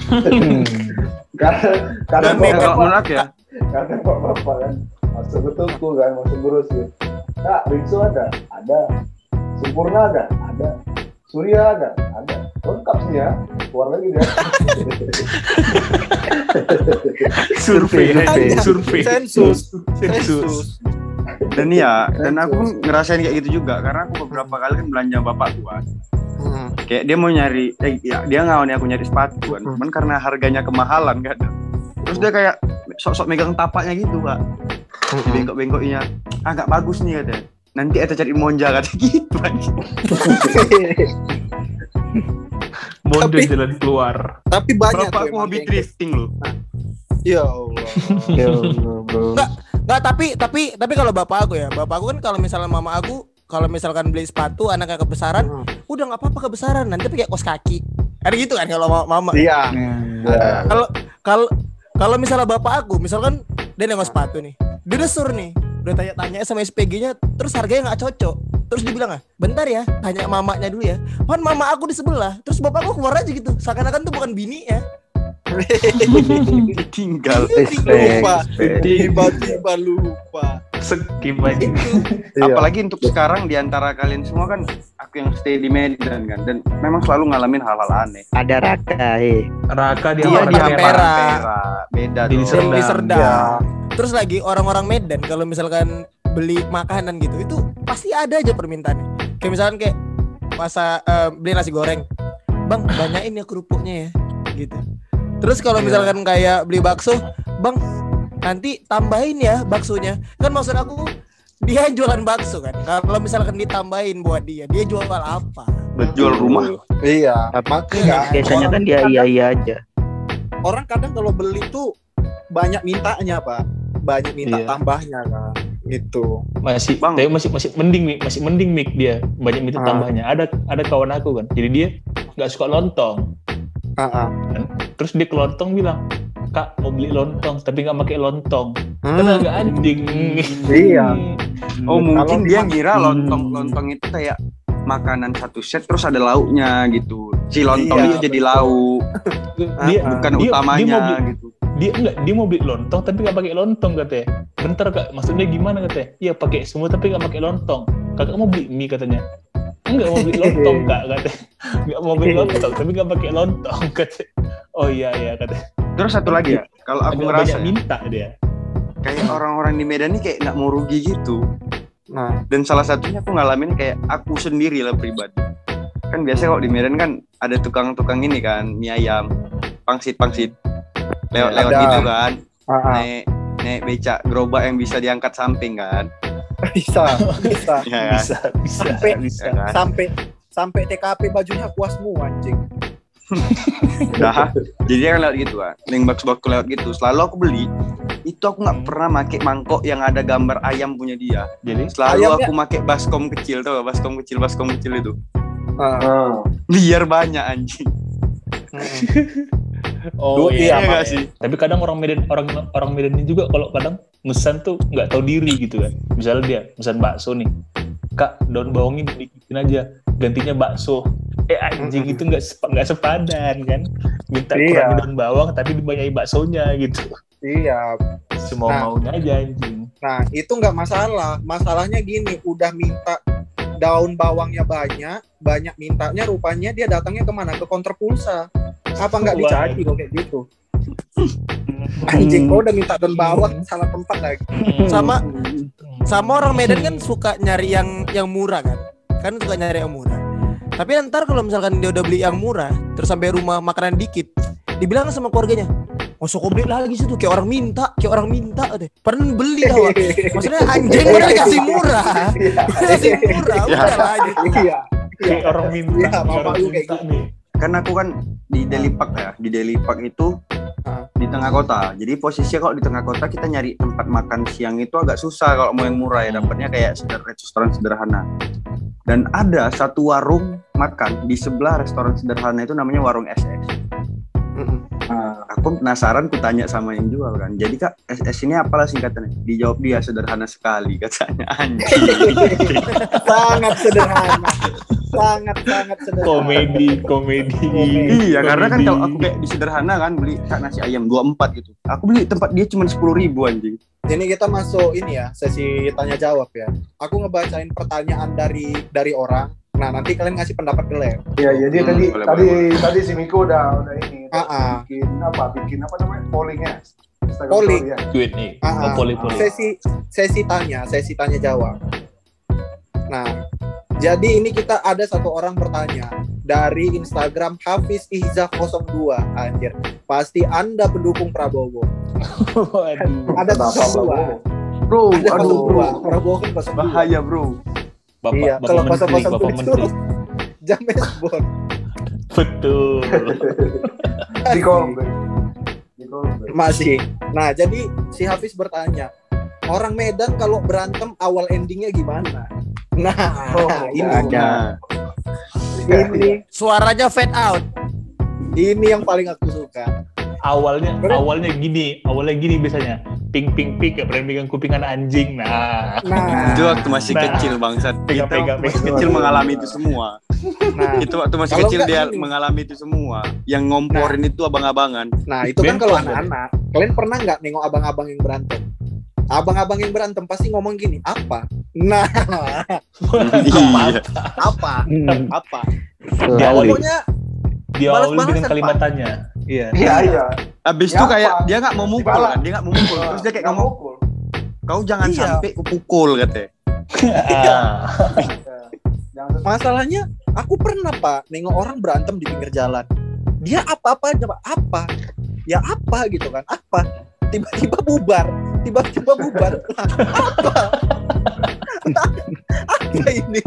S1: kalau
S4: bapak
S1: menurut ya, [LAUGHS]
S4: kadang bapak kan masuk ke toko kan masuk grocery. Kak, Rinso ada? Ada. Sempurna ada? Ada. Surya ada? Ada. Lengkap sih ya. Keluar lagi dia. [LAUGHS]
S3: survei survei
S2: sensus
S3: sensus
S2: sensus
S1: dan ya, dan aku pun ngerasain kayak gitu juga karena aku beberapa kali kan belanja bapak kan.
S2: Hmm.
S1: Kayak dia mau nyari, eh, ya, dia ngawani aku nyari sepatu kan, cuman karena harganya kemahalan kan. Terus dia kayak sok-sok megang tapaknya gitu pak, di bengkok-bengkoknya, ah nggak bagus nih katanya. Nanti ada cari monja kata [LAUGHS] gitu
S3: model
S2: Tapi-
S3: jalan keluar
S2: tapi banyak
S1: Bapak aku hobi
S2: kayak
S1: thrifting loh.
S2: ya Allah [LAUGHS]
S6: Ya Allah, bro.
S5: Enggak, enggak tapi tapi tapi kalau bapak aku ya, bapak aku kan kalau misalnya mama aku kalau misalkan beli sepatu anaknya kebesaran,
S2: Hmm.
S5: udah nggak apa-apa kebesaran, nanti pakai kos kaki. Ada gitu kan kalau ma- mama.
S2: iya
S5: Kalau kalau kalau misalnya bapak aku, misalkan dia nengok sepatu nih, dia udah sur nih, udah tanya-tanya sama SPG-nya, terus harganya nggak cocok, terus dibilang ah, bentar ya, tanya mamanya dulu ya, pan mama aku di sebelah, terus bapak aku keluar aja gitu, seakan-akan tuh bukan bini ya, [LAUGHS]
S1: Ditinggal.
S6: Respect,
S2: lupa tiba-tiba lupa
S3: skip aja
S2: Iya.
S1: Apalagi untuk sekarang di antara kalian semua kan aku yang stay di Medan kan dan memang selalu ngalamin hal-hal aneh.
S6: Ada Raka, eh.
S3: Raka di
S5: Iya,
S3: Ampera
S5: di
S3: Merah.
S5: Ampera.
S1: Ampera. Beda
S3: Di. Serdang.
S5: di Serdang. Terus lagi orang-orang Medan kalau misalkan beli makanan gitu itu pasti ada aja permintaannya. Kayak misalkan kayak masa eh, beli nasi goreng. Bang, banyakin ya kerupuknya ya gitu. Terus kalau misalkan kayak beli bakso, Bang, nanti tambahin ya baksonya. Kan maksud aku dia jualan bakso kan. Kalau misalkan ditambahin buat dia, dia jual apa?
S1: Jual rumah.
S2: iya
S6: Tapi
S2: makanya
S6: biasanya kan dia iya iya aja.
S2: orang kadang kalau beli tuh banyak mintanya pak banyak minta
S3: Iya.
S2: tambahnya kan gitu
S3: masih
S1: Bang.
S3: tapi masih masih mending Mik. masih mending mik dia banyak minta
S2: Ah.
S3: tambahnya ada ada kawan aku kan jadi dia nggak suka lontong
S2: Ah, ah.
S3: terus dia ke lontong bilang kak mau beli lontong tapi nggak pakai lontong kan
S2: Hmm.
S3: agak anjing
S2: Iya.
S1: Oh mungkin dia ngira lontong lontong itu kayak makanan satu set terus ada lauknya gitu. Si lontong
S2: Iya,
S1: itu jadi lauk,
S3: dia
S1: bukan
S3: dia,
S1: utamanya
S3: dia mau beli,
S1: gitu.
S3: Dia enggak dia mau beli lontong tapi nggak pakai lontong katanya bentar kak. Maksudnya gimana katanya iya pakai semua tapi nggak pakai lontong. Kakak mau beli mie katanya. Enggak mau beli [LAUGHS] lontong kak katanya nggak mau beli lontong tapi nggak pakai lontong [LAUGHS] katanya oh iya iya katanya
S1: Terus satu lagi ya, kalau aku
S3: agak
S1: ngerasa
S3: minta dia.
S1: Kayak orang-orang di Medan ini kayak nggak mau rugi gitu.
S2: nah
S1: Dan salah satunya aku ngalamin kayak aku sendiri lah pribadi. Kan biasa kalau di Medan kan ada tukang-tukang ini kan, mie ayam, pangsit-pangsit. Lewat-lewat
S2: Ada.
S1: gitu kan.
S2: ah, ah.
S1: Naik naik becak gerobak yang bisa diangkat samping kan. [LAUGHS]
S2: bisa bisa [LAUGHS]
S1: Ya kan?
S3: bisa bisa
S2: Sampai-
S3: bisa
S1: Ya kan?
S2: sampai sampai TKP bajunya puas semua anjing [LAUGHS]
S1: Nah, jadi kan lewat gitu kan. Yang box-box lewat gitu. Selalu aku beli. Itu aku nggak pernah make mangkok yang ada gambar ayam punya dia.
S3: jadi
S1: Selalu
S2: Ayamnya-
S1: aku make baskom kecil tuh, baskom kecil, baskom kecil itu.
S2: Ah.
S1: Biar banyak anjing.
S3: Oh
S2: Duh,
S3: iya,
S2: iya, Pak.
S1: sih?
S3: tapi kadang orang Medan orang orang Medan ini juga kalau kadang mesan tuh nggak tahu diri gitu kan. Misalnya dia mesan bakso nih. Kak daun bawangnya didikitin aja. Gantinya bakso. Eh anjing itu nggak nggak sepadan kan? Minta
S2: Iya.
S3: kurangi daun bawang tapi dibanyain baksonya gitu.
S2: Iya.
S3: Semua
S2: Nah.
S3: maunya aja anjing.
S2: Nah itu nggak masalah. Masalahnya gini udah minta daun bawangnya banyak banyak mintanya rupanya dia datangnya ke mana? Ke counter pulsa. Apa nggak dicaci kok kayak gitu? Anjing kok udah minta daun bawang salah tempat lagi.
S5: Sama sama orang Medan kan suka nyari yang yang murah kan? Kan suka nyari yang murah. Tapi ntar kalau misalkan dia udah beli yang murah terus sampai rumah makanan dikit dibilang sama keluarganya masuk kok beli lagi situ kayak orang minta kayak orang minta deh pernah beli awak maksudnya anjing [LAUGHS] udah dikasih murah dikasih murah.
S1: Ya.
S5: udah lah gitu
S2: iya.
S3: kayak orang minta
S2: Iya, bapak
S3: orang
S2: lu kayak
S3: minta
S2: gitu.
S3: nih
S1: Kan aku kan di Deli Park ya, di Deli Park itu di tengah kota. Jadi posisinya kalau di tengah kota kita nyari tempat makan siang itu agak susah kalau mau yang murah ya. Dapatnya kayak restoran sederhana. Dan ada satu warung makan di sebelah restoran sederhana itu namanya warung SS.
S4: Ah,
S1: Aku penasaran, ku tanya sama yang jual kan. Jadi kak, SS ini apalah singkatannya? Dijawab dia sederhana sekali [LAUGHS] katanya. Anjing. [LAUGHS]
S2: sangat sederhana sangat sangat sederhana
S3: komedi komedi
S1: iya, karena kan
S3: Komedi.
S1: kalau aku kayak di sederhana kan beli kak nasi ayam 24 gitu. Aku beli tempat dia cuma 10 ribu anjing.
S2: ini kita masuk ini ya sesi tanya jawab ya aku ngebacain pertanyaan dari dari orang nah nanti kalian ngasih pendapat kalian
S4: Iya, jadi
S1: Hmm,
S4: tadi
S1: boleh,
S4: tadi
S1: boleh,
S4: tadi si Miko udah udah ini
S2: Ah, ah.
S4: bikin apa? Bikin apa namanya? Pollingnya. Instagram
S2: Polling.
S4: story ya.
S3: tweet nih
S2: Ah, ah.
S3: oh, poli poli
S2: sesi sesi tanya sesi tanya jawab nah jadi ini kita ada satu orang bertanya dari Instagram Hafiz Ihza 02 anjir pasti anda pendukung Prabowo [LAUGHS]
S3: aduh
S2: ada
S4: Kenapa,
S2: 02
S1: Bro,
S2: ada
S1: aduh,
S2: 02 Prabowo kan 02
S1: bahaya bro.
S3: Bapak
S2: iya
S3: bapak
S2: kalau
S3: menteri
S2: pasal-pasal
S3: bapak
S2: itu
S3: menteri. [LAUGHS]
S2: James Bond
S3: betul. [LAUGHS]
S4: Di
S2: masih. Nah jadi si Hafiz bertanya orang Medan kalau berantem awal endingnya gimana? Nah
S4: Oh,
S2: ini.
S6: ada.
S2: ini.
S5: Suaranya fade out.
S2: ini yang paling aku suka.
S3: Awalnya
S2: Bener.
S3: awalnya gini awalnya gini biasanya ping ping ping kayak pernah pegang kupingan anjing nah
S2: nah
S1: Itu waktu masih
S3: Nah.
S1: kecil bangsat. Kita
S3: Pegang-pegang,
S1: waktu masih
S3: pegang.
S1: kecil mengalami itu semua.
S2: nah
S1: Itu waktu masih
S2: Kalau
S1: kecil dia
S2: gini.
S1: mengalami itu semua. Yang ngomporin itu abang-abangan.
S2: Nah itu kan
S3: Ben
S2: kalau
S3: pernah.
S2: anak-anak Kalian pernah nggak nengok abang-abang yang berantem? Abang-abang yang berantem pasti ngomong gini Apa? Nah [LAUGHS]
S1: Iya.
S2: apa?
S6: Hmm,
S2: Apa?
S3: Di awal
S6: selalu.
S2: Pokoknya
S3: dia awal
S2: Balas-balasan,
S3: dengan kalimat tanya iya
S4: Iya, iya.
S1: Abis
S4: Ya
S1: itu kayak
S4: apa?
S1: dia nggak mau mukul kan, dia nggak mau mukul. Terus dia kayak
S4: Nggak
S1: ngomong,
S4: mukul.
S1: kau jangan
S2: Iya.
S1: sampai kupukul katanya.
S3: Ah.
S4: Jangan
S2: masalahnya Aku pernah pak Nengok orang berantem di pinggir jalan Dia apa-apa aja pak Apa? Ya apa gitu kan Apa? Tiba-tiba bubar Tiba-tiba bubar [LAUGHS] Apa? [LAUGHS] apa ini?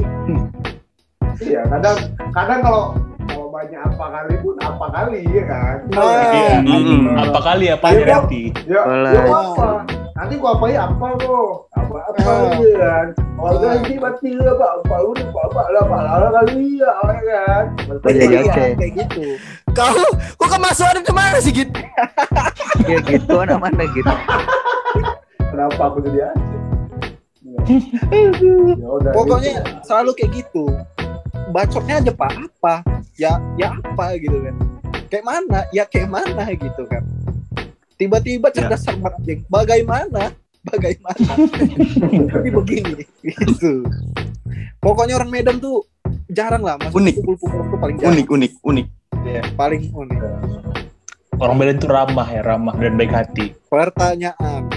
S4: Iya, kadang kadang kalau banyak apa kali pun apa kali ya kan.
S2: Nah,
S3: Iya.
S1: Mm-mm.
S3: apa kali apa
S4: Iya, Bang.
S3: nanti
S4: Ya, ya apa? Nanti gua apain apa kok? Apa apa
S2: Ah.
S4: ya kan? Warga
S2: Ah.
S4: ini mati apa apa udah apa apa lah apa lah kali ya ya kan.
S6: Iya, iya, oke.
S2: kayak gitu
S5: Kau kok kemasukan itu mana sih Git?
S6: Ya gitu anak mana gitu.
S4: Kenapa aku jadi anjing? Ya udah,
S2: Pokoknya
S4: gitu.
S2: selalu kayak gitu. Bacotnya aja pak apa? Ya ya apa gitu kan? Kayak mana? Ya kayak mana gitu kan? Tiba-tiba cerdas cermat anjing. Bagaimana? Bagaimana? [LAUGHS] Tapi begini gitu. Pokoknya orang Medan tuh jarang lah masuk
S1: Unik.
S2: pukul-pukul tuh paling jarang.
S1: Unik, unik, unik.
S2: Iya, paling unik.
S3: orang Medan itu ramah ya ramah dan baik hati
S2: Pertanyaan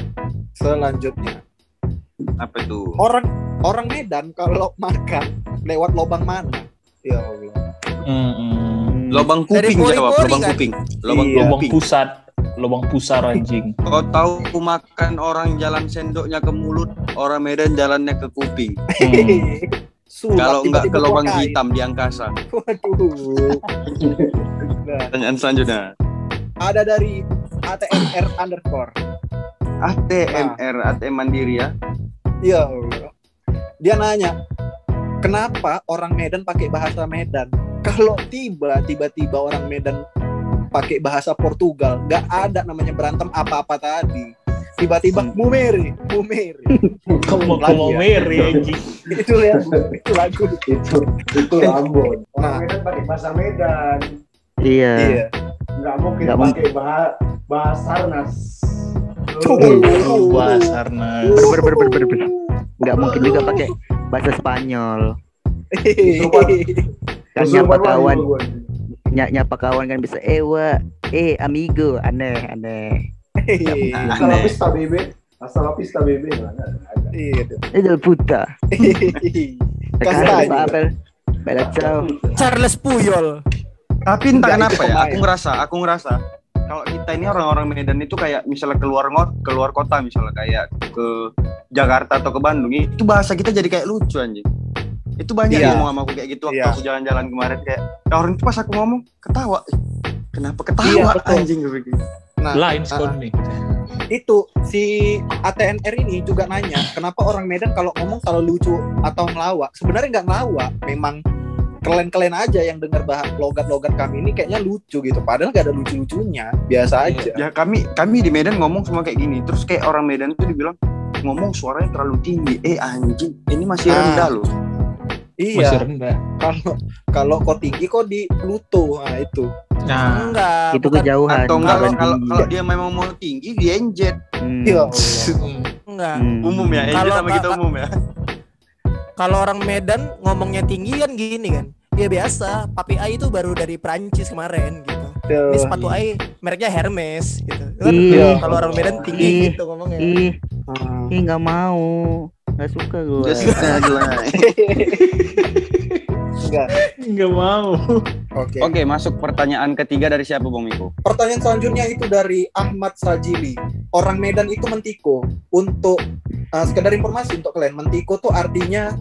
S2: selanjutnya.
S1: Apa itu?
S2: Orang orang Medan kalau makan lewat lobang mana? Ya Allah.
S3: Mm-mm.
S1: Lobang
S5: Dari
S1: kuping jawab,
S5: pori-pori
S1: lobang
S5: kan?
S1: kuping. Lobang
S2: Iya.
S3: lubang
S1: kuping.
S3: pusat lubang pusar anjing
S1: Kau tahu makan orang jalan sendoknya ke mulut, orang Medan jalannya ke kuping.
S3: Hmm. [LAUGHS]
S1: Kalau enggak ke lubang hitam di angkasa.
S2: Waduh. Nah,
S1: Pertanyaan selanjutnya.
S2: ada dari ATMR underscore.
S1: ATMR, ATM Mandiri ya.
S2: Ya Allah. Dia nanya, kenapa orang Medan pakai bahasa Medan? Kalau tiba tiba-tiba orang Medan pakai bahasa Portugal, nggak ada namanya berantem apa-apa tadi. Tiba-tiba
S1: Hmm.
S2: mumere, mumere. [LAUGHS]
S3: kamu kamu
S2: ya.
S3: meri anjing
S2: itu ya, itu lagu.
S4: itu itu Ambon.
S2: Nah.
S4: Orang Medan pakai bahasa Medan.
S6: Iya.
S2: Iya.
S4: Nggak mungkin
S6: Nggak
S4: pakai bahasa bahasa Nas.
S2: Tuh.
S3: Oh, Basarnas
S6: Ber ber ber ber ber. Nggak mungkin juga pakai bahasa Spanyol. Kan nyapa kawan, ny nyapa kawan kan bisa ewa, eh amigo, aneh aneh.
S4: La pista bebe. Hasta la pista bebe.
S2: Iya.
S6: Itu puta.
S2: Kastanya.
S6: Bella ciao.
S5: Charles Puyol.
S1: Tapi entah kenapa ya, aku ngerasa, aku ngerasa kalau kita ini orang-orang Medan itu kayak misalnya keluar ngot, keluar kota misalnya kayak ke Jakarta atau ke Bandung, itu bahasa kita jadi kayak lucu anjing. Itu banyak
S2: Iya.
S1: yang ngomong sama aku kayak gitu waktu
S2: Iya.
S1: aku jalan-jalan kemarin kayak ya orang itu pas aku ngomong ketawa. "Ih, Kenapa
S2: Iya,
S1: ketawa
S2: betul.
S1: anjing gue bikin.
S2: Nah,
S3: lain
S2: ah,
S3: sekolah nih
S2: itu si ATNR ini juga nanya kenapa orang Medan kalau ngomong kalau lucu atau ngelawak sebenarnya nggak ngelawak memang kalian-kalian aja yang dengar bah logat-logat kami ini kayaknya lucu gitu. Padahal gak ada lucu-lucunya, biasa aja.
S1: Ya kami kami di Medan ngomong semua kayak gini. Terus kayak orang Medan tuh dibilang ngomong suaranya terlalu tinggi. Eh anjing, ini masih
S2: Ah.
S1: rendah
S3: Masih
S2: Iya,
S3: rendah.
S2: kalau kalau kok tinggi kok di Pluto. Nah, itu.
S3: Nah,
S5: Enggak.
S6: Itu
S5: bukan-
S6: kejauhan.
S1: Atau enggak kalau kalau kalau dia memang mau tinggi dia enjet.
S6: Hmm.
S2: Ya Allah. [LAUGHS]
S5: Enggak.
S6: Hmm.
S1: Umum ya, enjet
S5: Kalau
S1: sama kita umum ya.
S5: Kalau orang Medan ngomongnya tinggi kan gini kan. Ya biasa, Papi Ai itu baru dari Prancis kemarin gitu. Ini sepatu Ai mereknya Hermes gitu. Kan
S6: Iya.
S5: kalau orang Medan
S6: Ih.
S5: tinggi gitu ngomongnya.
S6: Ih,
S2: Hmm.
S6: ih nggak mau. Nggak suka gue.
S1: Dia suka gila.
S2: Enggak.
S3: nggak mau.
S2: Oke.
S1: Oke, masuk pertanyaan ketiga dari siapa Bang Miko?
S2: Pertanyaan selanjutnya itu dari Ahmad Sajili. Orang Medan itu mentiko. Untuk uh, sekedar informasi untuk kalian, mentiko tuh artinya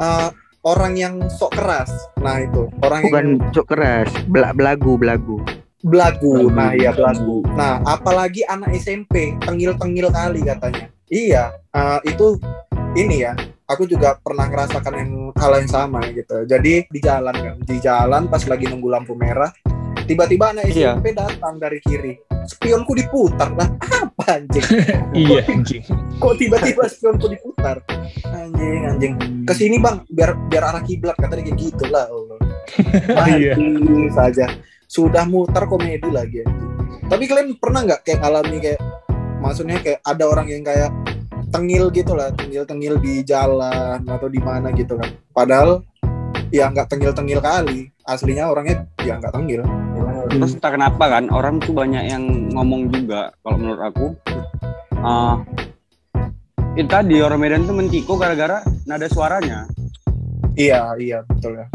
S2: uh, orang yang sok keras. Nah itu orang
S6: Bukan
S2: yang
S6: cok keras, Bela- belagu, belagu.
S2: belagu.
S3: Belagu.
S2: Nah iya belagu. Nah apalagi anak SMP tengil-tengil kali katanya. Iya, uh, itu ini ya. Aku juga pernah ngerasakan yang hal yang sama gitu. Jadi di jalan kan, di jalan pas lagi nunggu lampu merah, tiba-tiba anak
S1: Iya.
S2: SMP datang dari kiri. Spionku diputar lah. Apa anjing? [LAUGHS]
S3: iya anjing.
S2: Kok tiba-tiba spionku diputar? Anjing, anjing. Ke sini bang, biar biar arah kiblat katanya kayak gitu lah. Allah. [LAUGHS]
S3: Iya.
S2: Saja. Sudah mutar komedi lagi. anjing. Tapi kalian pernah nggak kayak alami kayak, maksudnya kayak ada orang yang kayak tengil gitu lah, tengil-tengil di jalan atau di mana gitu kan. Padahal ya nggak tengil-tengil kali. Aslinya orangnya ya nggak tengil.
S1: Terus entah kenapa kan orang tuh banyak yang ngomong juga kalau menurut aku. eh itu tadi orang Medan tuh mentiko gara-gara nada suaranya.
S2: Iya, iya betul ya.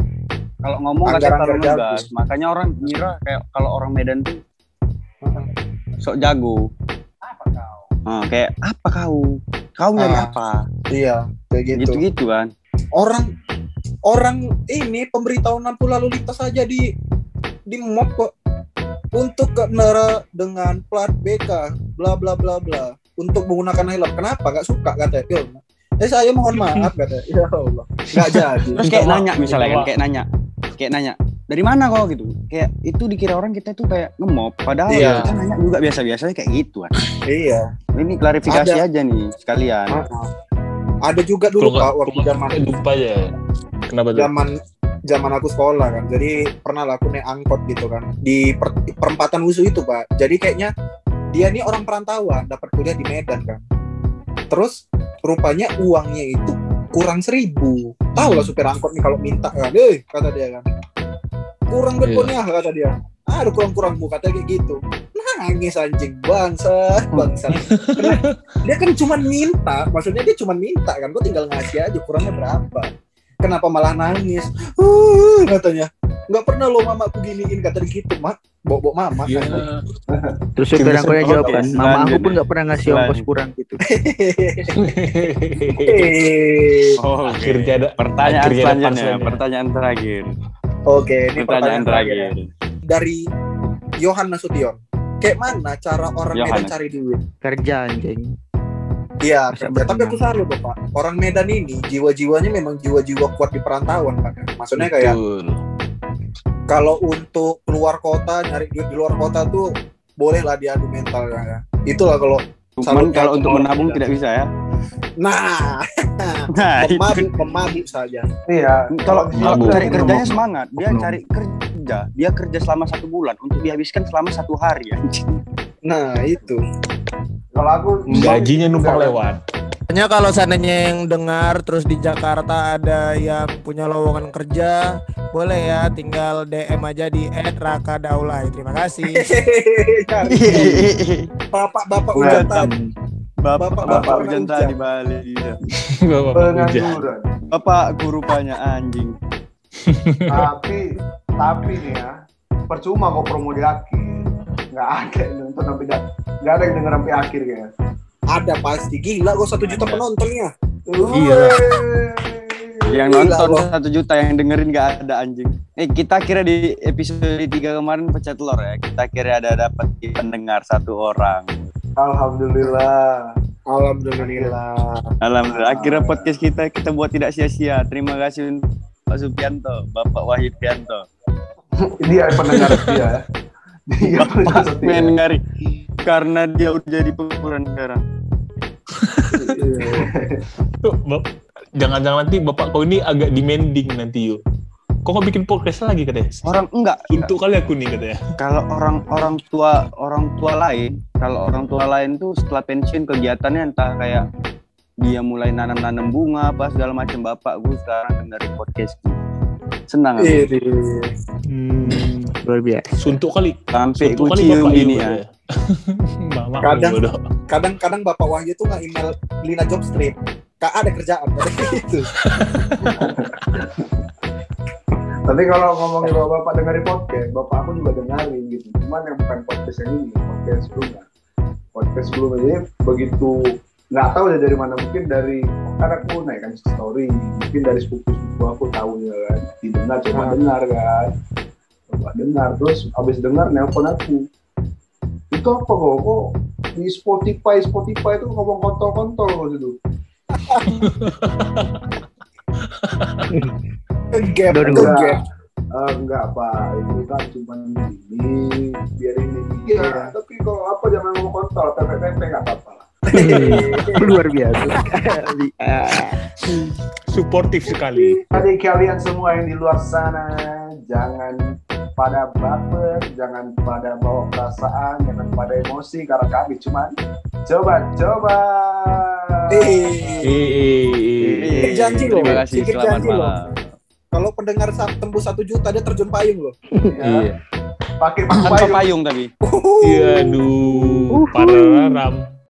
S1: Kalau ngomong katanya terlalu ngegas. Makanya orang ngira kayak kalau orang Medan tuh sok jago. Ah, kayak apa kau? Kau dari
S2: Ah.
S1: apa?
S2: Iya, kayak gitu.
S1: Gitu-gitu kan.
S2: orang orang ini pemberitahuan lampu lalu lintas saja di di mop kok untuk kendaraan dengan plat BK bla bla bla bla untuk menggunakan helm kenapa gak suka kata yo eh saya mohon maaf kata ya Allah nggak [LAUGHS] jadi
S1: Terus kayak nanya misalnya kan, kayak nanya. Kayak nanya, dari mana kok gitu? Kayak itu dikira orang kita tuh kayak ngemop, padahal
S2: Iya.
S1: kita nanya juga biasa-biasanya kayak gitu kan.
S2: iya
S1: Ini klarifikasi
S2: Ada.
S1: aja nih sekalian.
S2: uh-uh. ada juga dulu
S3: Kalau
S2: pak waktu zaman
S3: lupa aja. Kenapa tuh?
S2: zaman zaman aku sekolah kan jadi pernah lah aku naik angkot gitu kan di per- perempatan Wusu itu pak jadi kayaknya dia ini orang perantauan dapat kuliah di Medan kan terus rupanya uangnya itu kurang seribu tahu lah supir angkot nih kalau minta kan eh kata dia kan kurang berpunya kata dia. Ah ada kurang kurangmu kata kayak gitu. Nangis anjing bangsa [LAUGHS] bangsa dia kan cuma minta maksudnya dia cuma minta kan gue tinggal ngasih aja kurangnya berapa? Kenapa malah nangis? Uh, katanya. Nggak pernah lo mamaku giniin kata dia gitu. Mak bawa bawa mama.
S3: Iya.
S6: Terus supir
S1: Kebiasaan
S6: angkotnya jawab kan, mama aku pun nggak pernah ngasih ongkos kurang gitu. [LAUGHS]
S1: Oh,
S3: Akhirnya ada
S1: pertanyaan
S3: akhirnya ada
S1: selanjutnya, pertanyaan terakhir.
S2: Oke ini
S1: Pertanyaan terakhir.
S2: dari Johan Nasution kayak mana cara orang Medan cari duit
S6: Kerja anjing.
S2: Iya, kerja. tapi aku salut loh pak. Orang Medan ini jiwa-jiwanya memang jiwa-jiwa kuat di perantauan pak. Maksudnya kayak
S3: Betul.
S2: kalau untuk keluar kota nyari duit di luar kota tuh bolehlah diadu mental ya. Itulah kalau
S1: Cuman kalau
S2: ya,
S1: untuk
S2: orang
S1: menabung tidak bisa ya.
S2: nah [LAUGHS]
S1: Nah, itu.
S2: pemabuk pemabuk saja.
S4: Iya.
S1: Kalau kalau
S3: Mabuk.
S1: cari kerjanya semangat, dia cari kerja, dia kerja selama satu bulan untuk dihabiskan selama satu hari anjing.
S2: Nah itu.
S4: Kalau aku
S3: Gajinya numpang lewat.
S5: Hanya kalau seandainya yang dengar terus di Jakarta ada yang punya lowongan kerja, boleh ya tinggal DM aja di @rakadaulay. Terima kasih. [LAUGHS] [LAUGHS]
S2: Bapak-bapak
S1: udah
S2: tahu.
S1: Bapak
S2: Bapak-
S1: Bapak hujan. tadi balik. iya. [LAUGHS]
S3: Bapak hujan.
S4: pengangguran.
S1: Bapak rupanya anjing. [LAUGHS]
S4: tapi tapi nih ya percuma kok promo di akhir nggak ada yang nonton sampai nggak ada yang denger sampai akhir kayaknya
S2: Ada pasti gila kok satu juta penontonnya.
S3: Iya.
S1: Yang nonton satu juta yang dengerin gak ada anjing. Eh kita kira di episode 3 kemarin pecah telur ya. Kita kira ada dapat pendengar satu orang.
S4: Alhamdulillah
S2: Alhamdulillah.
S1: Alhamdulillah. Akhirnya podcast kita kita buat tidak sia-sia. Terima kasih Pak Supianto, Bapak Wahid Pianto. [LAUGHS]
S4: Dia pendengar dia. Dia pendengar
S1: Pak
S4: setia.
S1: Menengari. Karena dia udah jadi pengangguran sekarang.
S3: Tuh, Jangan-jangan nanti bapak kau ini agak demanding nanti yuk. Kok kau bikin podcast lagi katanya?
S1: Orang enggak,
S3: Untuk kali aku nih katanya.
S1: kalau orang orang tua orang tua lain kalau orang tua lain tuh setelah pensiun kegiatannya entah kayak dia mulai nanam-nanam bunga apa segala macam bapak gue sekarang dengerin podcast senang aku.
S6: Hmm, luar biasa.
S3: Suntuk kali.
S1: sampai
S3: Suntuk kali
S1: cium
S3: bapak yuk,
S1: ya. [LAUGHS]
S3: Mama
S2: Kadang-
S3: bodoh.
S2: kadang-kadang bapak Wahyu tuh nggak email Lina Jobstreet kak ada kerjaan [LAUGHS] gitu
S4: Tapi kalau ngomongin bapak bapak dengerin podcast, bapak aku juga dengerin gitu. Cuman yang bukan podcast yang ini, podcast sebelumnya. Podcast sebelumnya jadi begitu nggak tahu ya dari mana mungkin dari kan aku naik kan story mungkin dari sepupu sepupu aku tahu ya kan didengar coba
S2: Hmm.
S4: dengar kan coba dengar terus abis dengar nelpon aku itu apa kok kok di Spotify Spotify itu ngomong kontol kontol [LAUGHS]
S6: Baru
S2: kegap
S4: Eh, enggak pak itu kan cuma ini biar ini iya tapi kalau apa jangan ngomong kontol pepe nggak apa apa lah [LAUGHS]
S6: luar biasa sekali.
S3: Suportif sekali.
S4: Jadi kalian semua yang di luar sana jangan pada baper, jangan pada bawa perasaan, jangan pada emosi karena kami cuma coba-coba.
S2: Eh,
S3: eh, eh. Eh,
S2: janji loh.
S1: terima kasih
S2: Sedikit
S1: selamat
S2: janji loh.
S1: malam
S2: kalau pendengar tembus satu juta dia terjun payung loh
S4: Ya,
S1: iya
S4: Pakai payung.
S1: payung tapi
S3: Iya, aduh, pararam.